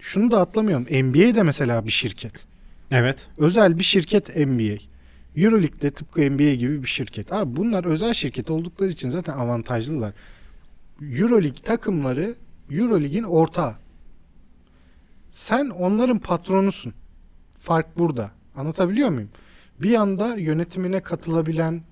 şunu da atlamayalım. NBA de mesela bir şirket. Evet. Özel bir şirket NBA. Euroleague de tıpkı NBA gibi bir şirket. Abi bunlar özel şirket oldukları için zaten avantajlılar. Euroleague takımları Euroleague'in ortağı. Sen onların patronusun. Fark burada. Anlatabiliyor muyum? Bir yanda yönetimine katılabilen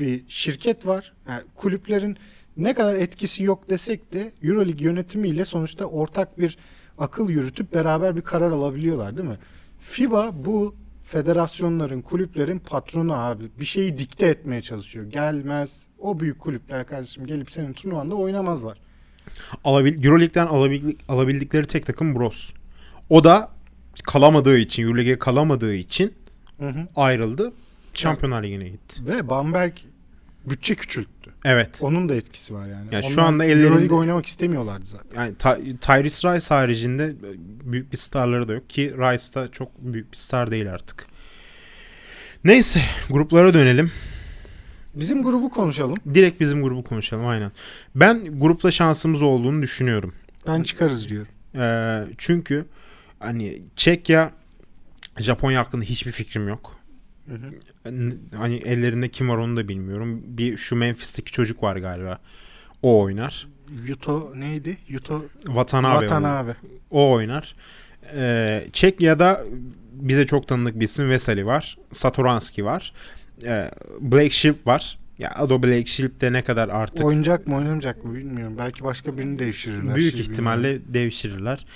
bir şirket var. Yani kulüplerin ne kadar etkisi yok desek de Euroleague yönetimiyle sonuçta ortak bir akıl yürütüp beraber bir karar alabiliyorlar değil mi? FIBA bu federasyonların, kulüplerin patronu abi. Bir şeyi dikte etmeye çalışıyor. Gelmez. O büyük kulüpler kardeşim gelip senin turnuvanda oynamazlar. Alabil Euroleague'den alabil alabildikleri tek takım Bros. O da kalamadığı için, Euroleague'e kalamadığı için Hı hı. ayrıldı. Şampiyonlar Ligi'ne gitti. Ve Bamberg bütçe küçülttü. Evet. Onun da etkisi var yani. Ya şu anda ellerinde- Euroleague oynamak istemiyorlardı zaten. Yani Tyrese Rice haricinde büyük bir starları da yok ki Rice da çok büyük bir star değil artık. Neyse gruplara dönelim. Bizim grubu konuşalım. Direkt bizim grubu konuşalım aynen. Ben grupla şansımız olduğunu düşünüyorum. Ben çıkarız diyorum. Ee, çünkü hani Çekya Japonya hakkında hiçbir fikrim yok. N- Hani ellerinde kim var onu da bilmiyorum. Bir şu Memphis'teki çocuk var galiba. O oynar. Yuto neydi? Yuto Watanabe. Watanabe. O oynar. Ee, Çekya'da bize çok tanıdık bir isim Veseli var. Satoranski var. Ee, Blake Shield var. Ya Ado Blake Shield de ne kadar artık Oynayacak mı oynamayacak mı bilmiyorum. Belki başka birini devşirirler. büyük Şey ihtimalle bilmiyorum. devşirirler.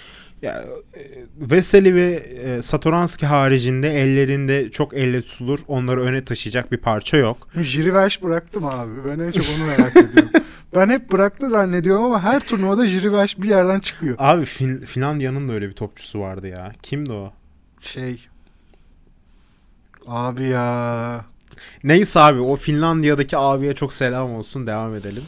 Ya e, Veseli ve e, Satoranski haricinde ellerinde çok elle tutulur. Onları öne taşıyacak bir parça yok. Jirivesh bıraktım abi. Ben en çok onu merak ediyorum. Ben hep bıraktı zannediyorum ama her turnuvada Jirivesh bir yerden çıkıyor. Abi Fin- Finlandiya'nın da öyle bir topçusu vardı ya. Kimdi o? Şey Abi ya. Neyse abi o Finlandiya'daki abiye çok selam olsun. Devam edelim.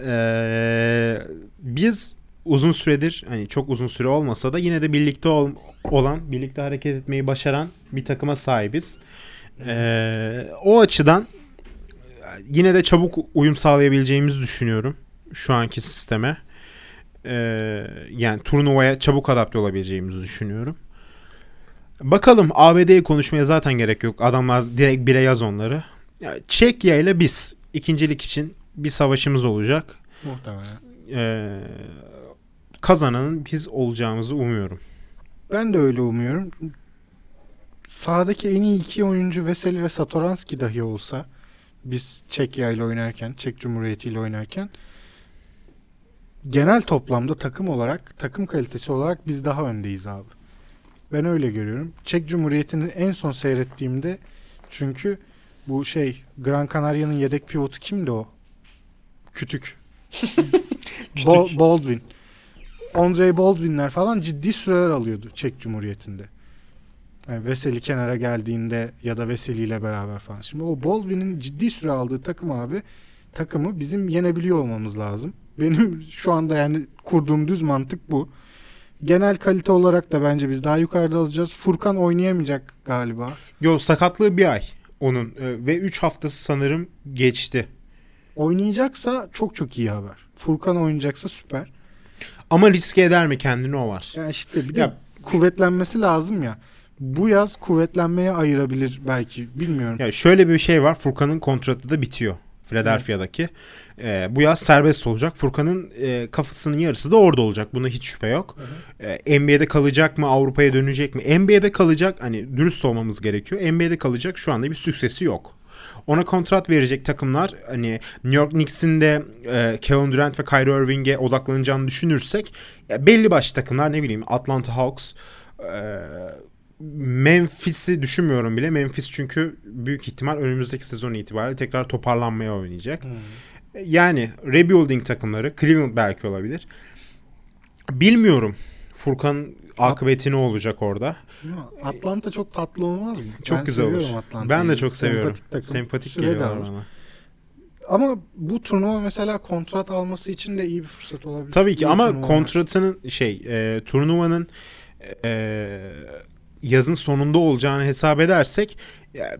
Ee, biz uzun süredir hani çok uzun süre olmasa da yine de birlikte ol- olan, birlikte hareket etmeyi başaran bir takıma sahibiz. Ee, o açıdan yine de çabuk uyum sağlayabileceğimizi düşünüyorum şu anki sisteme. Ee, yani turnuvaya çabuk adapte olabileceğimizi düşünüyorum. Bakalım ABD'yi konuşmaya zaten gerek yok. Adamlar direkt bire yaz onları. Ya, Çekya ile biz ikincilik için bir savaşımız olacak. Muhtemelen. Ee, kazananın biz olacağımızı umuyorum. Ben de öyle umuyorum. Sahadaki en iyi iki oyuncu Veseli ve Satoranski dahi olsa biz Çekya ile oynarken, Çek Cumhuriyeti ile oynarken genel toplamda takım olarak, takım kalitesi olarak biz daha öndeyiz abi. Ben öyle görüyorum. Çek Cumhuriyeti'ni en son seyrettiğimde çünkü bu şey Gran Canaria'nın yedek pivotu kimdi o? Kütük. Bol- Baldwin. Andre Baldwin'ler falan ciddi süreler alıyordu Çek Cumhuriyeti'nde. Yani Veseli kenara geldiğinde ya da Veseli ile beraber falan. Şimdi o Baldwin'in ciddi süre aldığı takım abi takımı bizim yenebiliyor olmamız lazım. Benim şu anda yani kurduğum düz mantık bu. Genel kalite olarak da bence biz daha yukarıda alacağız. Furkan oynayamayacak galiba. Yo sakatlığı bir ay onun Ee, ve 3 haftası sanırım geçti. Oynayacaksa çok çok iyi haber. Furkan oynayacaksa süper. Ama riske eder mi kendini o var. Ya işte bir de Ya- kuvvetlenmesi lazım ya. Bu yaz kuvvetlenmeye ayırabilir belki. Bilmiyorum. Ya şöyle bir şey var. Furkan'ın kontratı da bitiyor. Philadelphia'daki. Ee, bu yaz serbest olacak. Furkan'ın e, kafasının yarısı da orada olacak. Buna hiç şüphe yok. Ee, NBA'de kalacak mı? Avrupa'ya dönecek mi? NBA'de kalacak. Hani dürüst olmamız gerekiyor. NBA'de kalacak. Şu anda bir süksesi yok. Ona kontrat verecek takımlar hani New York Knicks'in de e, Kevin Durant ve Kyrie Irving'e odaklanacağını düşünürsek ya belli başlı takımlar ne bileyim Atlanta Hawks e, Memphis'i düşünmüyorum bile. Memphis çünkü büyük ihtimal önümüzdeki sezon itibariyle tekrar toparlanmaya oynayacak. Hmm. Yani rebuilding takımları Cleveland belki olabilir. Bilmiyorum. Furkan akıbeti ne olacak orada? Atlanta çok tatlı olmaz mı? Çok Ben güzel olur. Atlanta'yı. Ben de çok seviyorum. Sempatik takım. Sempatik alır. bana. Ama bu turnuva mesela kontrat alması için de iyi bir fırsat olabilir. Tabii ki İyi ama kontratının şey e, turnuvanın e, yazın sonunda olacağını hesap edersek ya,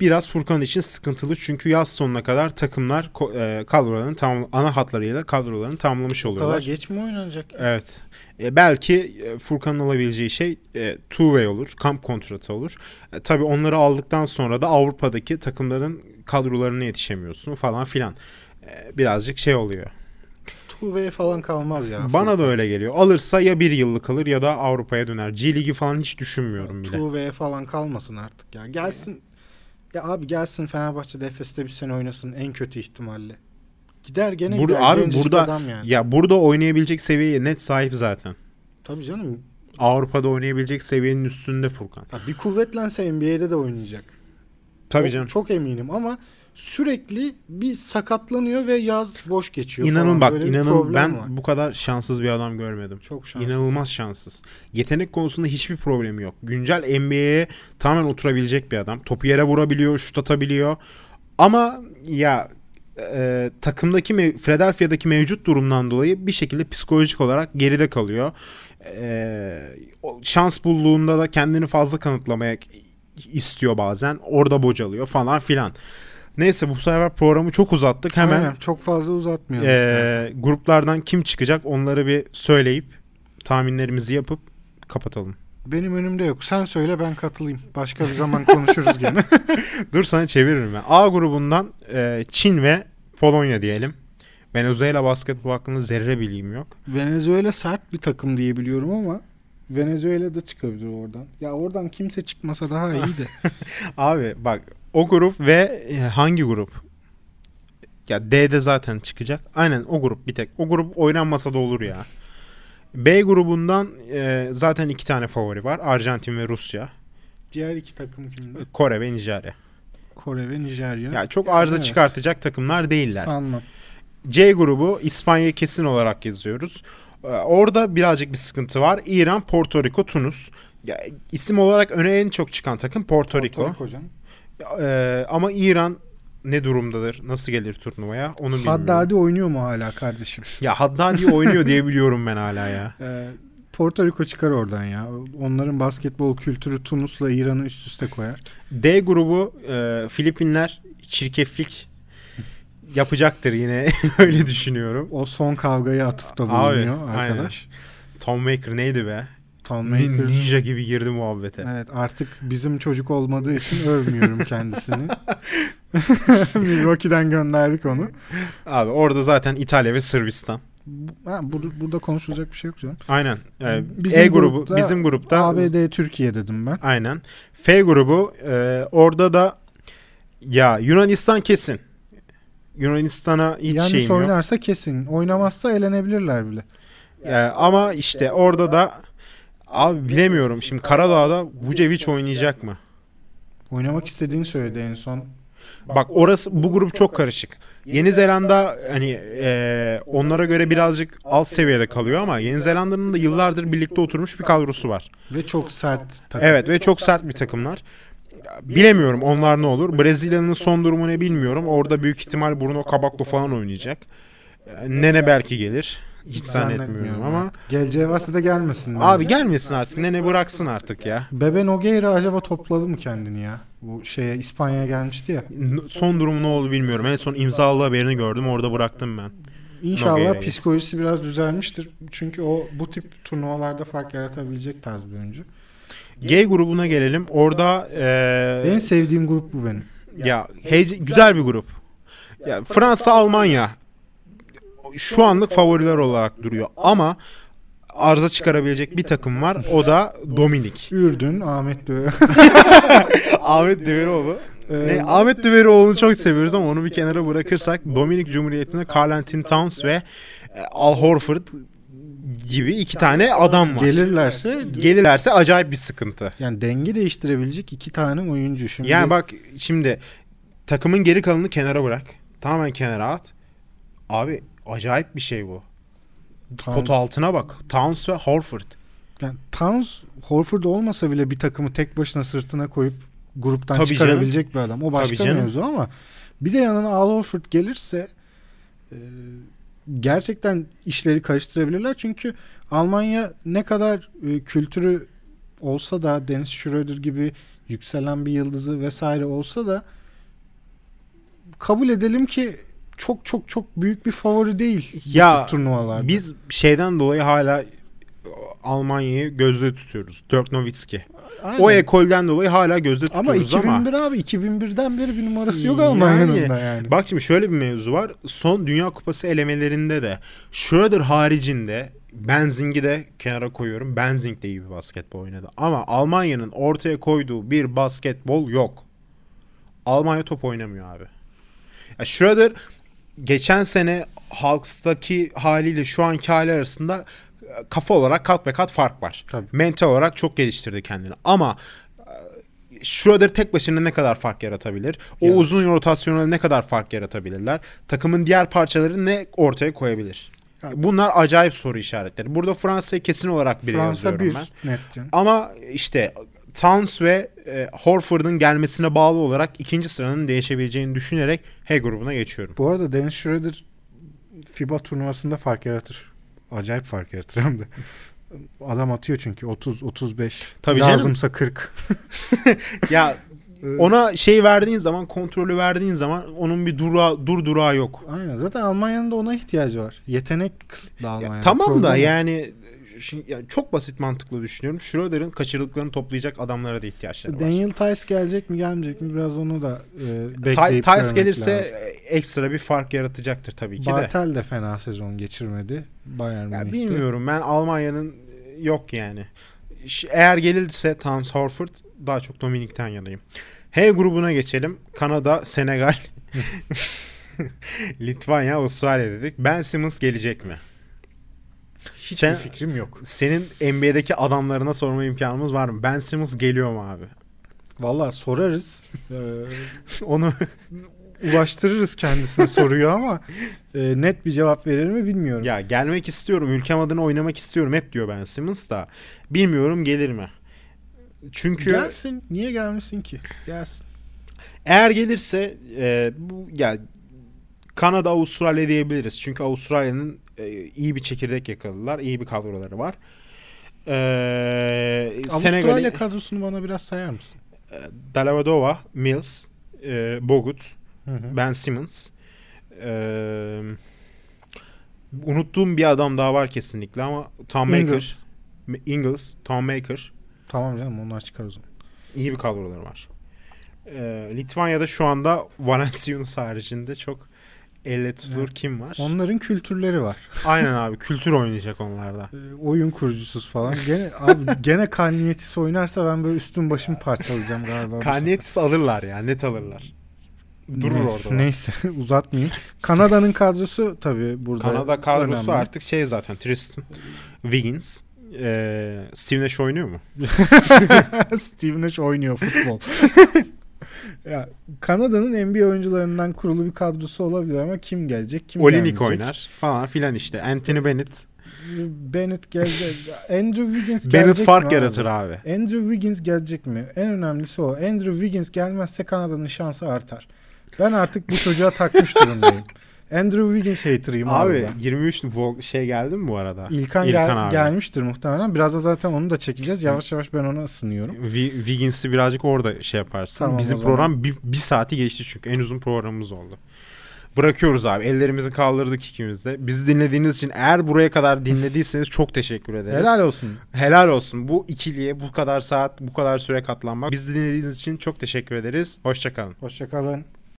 biraz Furkan için sıkıntılı çünkü yaz sonuna kadar takımlar e, kadrolarını tam ana hatlarıyla kadrolarını tamamlamış Bu kadar oluyorlar. geç mi oynanacak? Evet. E, belki e, Furkan'ın alabileceği şey e, two way olur, kamp kontratı olur. E, tabii onları aldıktan sonra da Avrupa'daki takımların kadrolarına yetişemiyorsun falan filan. E, birazcık şey oluyor. Two falan kalmaz ya. Bana da öyle geliyor. Alırsa ya bir yıllık kalır ya da Avrupa'ya döner. G Ligi falan hiç düşünmüyorum bile. Two falan kalmasın artık ya. Gelsin ya abi gelsin Fenerbahçe'de Efes'te bir sene oynasın en kötü ihtimalle. Gider gene Burada- gider. abi Gencecik burada- adam yani. Ya burada oynayabilecek seviyeye net sahip zaten. Tabii canım. Avrupa'da oynayabilecek seviyenin üstünde Furkan. Ya bir kuvvetlense NBA'de de oynayacak. Tabii O- canım. Çok eminim ama sürekli bir sakatlanıyor ve yaz boş geçiyor İnanın falan. bak Böyle inanın ben var. bu kadar şanssız bir adam görmedim. çok şanslı. İnanılmaz şanssız. Yetenek konusunda hiçbir problemi yok. Güncel NBA'ye tamamen oturabilecek bir adam. Topu yere vurabiliyor, şut atabiliyor. Ama ya e, takımdaki mev- Philadelphia'daki mevcut durumdan dolayı bir şekilde psikolojik olarak geride kalıyor. E, o şans bulduğunda da kendini fazla kanıtlamaya istiyor bazen. Orada bocalıyor falan filan. Neyse bu sefer programı çok uzattık. Hemen Aynen, çok fazla uzatmayalım ee, istersen. gruplardan kim çıkacak onları bir söyleyip tahminlerimizi yapıp kapatalım. Benim önümde yok. Sen söyle ben katılayım. Başka bir zaman konuşuruz gene. Dur sana çeviririm ben. A grubundan e, Çin ve Polonya diyelim. Venezuela basketbol hakkında zerre bilgim yok. Venezuela sert bir takım diye biliyorum ama Venezuela da çıkabilir oradan. Ya oradan kimse çıkmasa daha iyi de. Abi bak o grup ve e, hangi grup? Ya D'de zaten çıkacak. Aynen o grup bir tek. O grup oynanmasa da olur ya. B grubundan e, zaten iki tane favori var. Arjantin ve Rusya. Diğer iki takım kimdi? Kore ve Nijerya. Kore ve Nijerya. Ya çok arıza Evet. çıkartacak takımlar değiller. Sanmam. C grubu İspanya kesin olarak yazıyoruz. Ee, Orada birazcık bir sıkıntı var. İran, Porto Rico, Tunus. Ya, isim olarak öne en çok çıkan takım Porto Rico. Porto Rico canım. Ee, ama İran ne durumdadır? Nasıl gelir turnuvaya? Onu bilmiyorum. Haddadi oynuyor mu hala kardeşim? Ya Haddadi oynuyor diye biliyorum ben hala ya. Ee, Porto Rico çıkar oradan ya. Onların basketbol kültürü Tunus'la İran'ı üst üste koyar. D grubu e, Filipinler çirkeflik yapacaktır yine öyle düşünüyorum. O son kavgayı atıfta Abi, bulunuyor aynen. arkadaş. Tom Maker neydi be? Tom Nin- Maker. Ninja gibi girdi muhabbete. Evet artık bizim çocuk olmadığı için övmüyorum kendisini. Milwaukee'den gönderdik onu. Abi orada zaten İtalya ve Sırbistan. Ha, bur- burada konuşulacak bir şey yok canım. Aynen. Ee, Bizim e grubu grupta bizim grupta ABD Türkiye dedim ben. aynen. F grubu e, orada da ya Yunanistan kesin. Yunanistan'a hiç Yanlış şeyim yok. oynarsa kesin. Oynamazsa elenebilirler bile. Ya, ama işte orada da abi bilemiyorum. Şimdi Karadağ'da Vucevic oynayacak mı? Oynamak istediğini söyledi en son. Bak orası bu grup çok karışık. Yeni Zelanda hani e, onlara göre birazcık alt seviyede kalıyor ama Yeni Zelanda'nın da yıllardır birlikte oturmuş bir kadrosu var. Ve çok sert takım. Evet ve çok sert bir takımlar. Bilemiyorum onlar ne olur. Brezilya'nın son durumu ne bilmiyorum. Orada büyük ihtimal Bruno Caboclo falan oynayacak. E, Nene belki gelir. Hiç zannetmiyorum ama. artık. Geleceği varsa da gelmesin. bence. Abi gelmesin artık. Nene bıraksın artık ya. Bebe Nogueira acaba topladı mı kendini ya? Bu şeye İspanya'ya gelmişti ya. Son durumu ne oldu bilmiyorum. En son imzalı haberini gördüm. Orada bıraktım ben. İnşallah Nogueira'yı. psikolojisi biraz düzelmiştir. Çünkü o bu tip turnuvalarda fark yaratabilecek tarz bir oyuncu. G grubuna gelelim. Orada e, En sevdiğim grup bu benim. ya heyece- güzel bir grup. Ya Fransa, Almanya şu anlık favoriler olarak duruyor ama arıza çıkarabilecek bir takım var. O da Dominik. Ürdün, Ahmet Döğe. Ahmet Deviroğlu Ne, Ahmet Düverioğlu'nu çok seviyoruz ama onu bir kenara bırakırsak Dominik Cumhuriyeti'nde Carl Anthony Towns ve e, Al Horford gibi iki tane adam var. Gelirlerse Gelirlerse acayip bir sıkıntı. yani denge değiştirebilecek iki tane oyuncu. Şimdi Yani bak şimdi takımın geri kalanını kenara bırak. Tamamen kenara at. Abi acayip bir şey bu. Towns- Potu altına bak. Towns ve Horford. yani Towns Horford olmasa bile bir takımı tek başına sırtına koyup gruptan Tabii çıkarabilecek bir adam. O başka Tabii canım. mevzu ama bir de yanına Al Horford gelirse e, gerçekten işleri karıştırabilirler. Çünkü Almanya ne kadar e, kültürü olsa da Dennis Schroeder gibi yükselen bir yıldızı vesaire olsa da kabul edelim ki çok çok çok büyük bir favori değil Ya, turnuvalarda. Biz şeyden dolayı hala Almanya'yı gözde tutuyoruz. Dirk Nowitzki. Aynen. O ekolden dolayı hala gözde ama tutuyoruz 2001 ama. abi 2001'den beri bir numarası yok Yani- Almanya'nın da yani. Bak şimdi şöyle bir mevzu var. Son Dünya Kupası elemelerinde de Schroeder haricinde Benzing'i de kenara koyuyorum. Benzing de iyi bir basketbol oynadı. Ama Almanya'nın ortaya koyduğu bir basketbol yok. Almanya top oynamıyor abi. Ya Schroeder geçen sene Hawks'taki haliyle şu anki hali arasında e, kafa olarak kat be kat fark var. Tabii. Mental olarak çok geliştirdi kendini. Ama e, Schroeder tek başına ne kadar fark yaratabilir? O Ya. uzun rotasyonla ne kadar fark yaratabilirler? Takımın diğer parçaları ne ortaya koyabilir? Ya. Bunlar acayip soru işaretleri. Burada Fransa'yı kesin olarak bile Fransa yazıyorum bir ben. net. Ama işte Towns ve e, Horford'un gelmesine bağlı olarak ikinci sıranın değişebileceğini düşünerek H grubuna geçiyorum. Bu arada Dennis Schroeder FIBA turnuvasında fark yaratır. Acayip fark yaratır hem de. Adam atıyor çünkü 30 35. Tabii canım. Lazımsa 40. Ya ona şey verdiğin zaman, kontrolü verdiğin zaman onun bir dura, dur durağı yok. Aynen. Zaten Almanya'nın da ona ihtiyacı var. Yetenek kısıtlı Ya Almanya. tamam da Problem o. yani şimdi, ya çok basit mantıklı düşünüyorum. Schroeder'ın kaçırdıklarını toplayacak adamlara da ihtiyaçları var. Daniel Tice gelecek mi gelmeyecek mi biraz onu da e, bekleyip Tice görmek gelirse lazım. ekstra bir fark yaratacaktır tabii ki de. Bartel de fena sezon geçirmedi. Bayern Münih'te. bilmiyorum ben Almanya'nın e, yok yani. Eğer gelirse Towns Horford daha çok Dominik'ten yanayım. H grubuna geçelim. Kanada, Senegal, Litvanya, Avustralya dedik. Ben Simmons gelecek mi? Hiçbir Sen- fikrim yok. Senin NBA'deki adamlarına sorma imkanımız var mı? Ben Simmons geliyor mu abi? Valla sorarız. Ee, Onu ulaştırırız kendisine soruyu ama e, net bir cevap verir mi bilmiyorum. ya gelmek istiyorum. Ülkem adına oynamak istiyorum hep diyor Ben Simmons da. Bilmiyorum gelir mi? Çünkü Gelsin. Niye gelmesin ki? Gelsin. Eğer gelirse e, bu ya Kanada Avustralya diyebiliriz. Çünkü Avustralya'nın e, iyi bir çekirdek yakaladılar. iyi bir kadroları var. E, Avustralya Senegal'i kadrosunu bana biraz sayar mısın? e, Delavadova, Mills, e, Bogut, Hı hı. Ben Simmons. E, unuttuğum bir adam daha var kesinlikle ama Tom Maker. Ingles. Ingles, Tom Maker. Tamam canım onlar çıkar o zaman. İyi bir kadroları var. Ee, Litvanya'da şu anda Valenciunas haricinde çok elle tutulur Evet. kim var? Onların kültürleri var. Aynen abi kültür oynayacak onlarda. Ee, oyun kurucusuz falan. Gene abi gene Kanyetis oynarsa ben böyle üstüm başımı parçalayacağım galiba. Kanyetis alırlar ya net alırlar. Durur Neyse- orada. Neyse uzatmayayım. Kanada'nın kadrosu tabii burada Kanada kadrosu önemli. artık şey zaten Tristan, Wiggins, ee, Steve Nash oynuyor mu? Steve Nash oynuyor futbol. Ya Kanada'nın NBA oyuncularından kurulu bir kadrosu olabilir ama kim gelecek kim Olinik gelmeyecek? oynar falan filan işte. Anthony Bennett. Bennett gelecek. Andrew Wiggins Bennett gelecek fark mi abi? yaratır abi. Andrew Wiggins gelecek mi? En önemlisi o. Andrew Wiggins gelmezse Kanada'nın şansı artar. Ben artık bu çocuğa takmış durumdayım. Andrew Wiggins hater'ıyım abi. Abi ben. 23 Vol- şey geldi mi bu arada? İlkan, gel- abi. gelmiştir muhtemelen. Biraz da zaten onu da çekeceğiz. Yavaş yavaş ben ona ısınıyorum. Wi- Wiggins'i birazcık orada şey yaparsın. Tamam, Bizim program bir, bir saati geçti çünkü en uzun programımız oldu. Bırakıyoruz abi. Ellerimizi kaldırdık ikimiz de. Bizi dinlediğiniz için eğer buraya kadar dinlediyseniz çok teşekkür ederiz. Helal olsun. Helal olsun. Bu ikiliye bu kadar saat, bu kadar süre katlanmak. Bizi dinlediğiniz için çok teşekkür ederiz. Hoşçakalın. Hoşçakalın.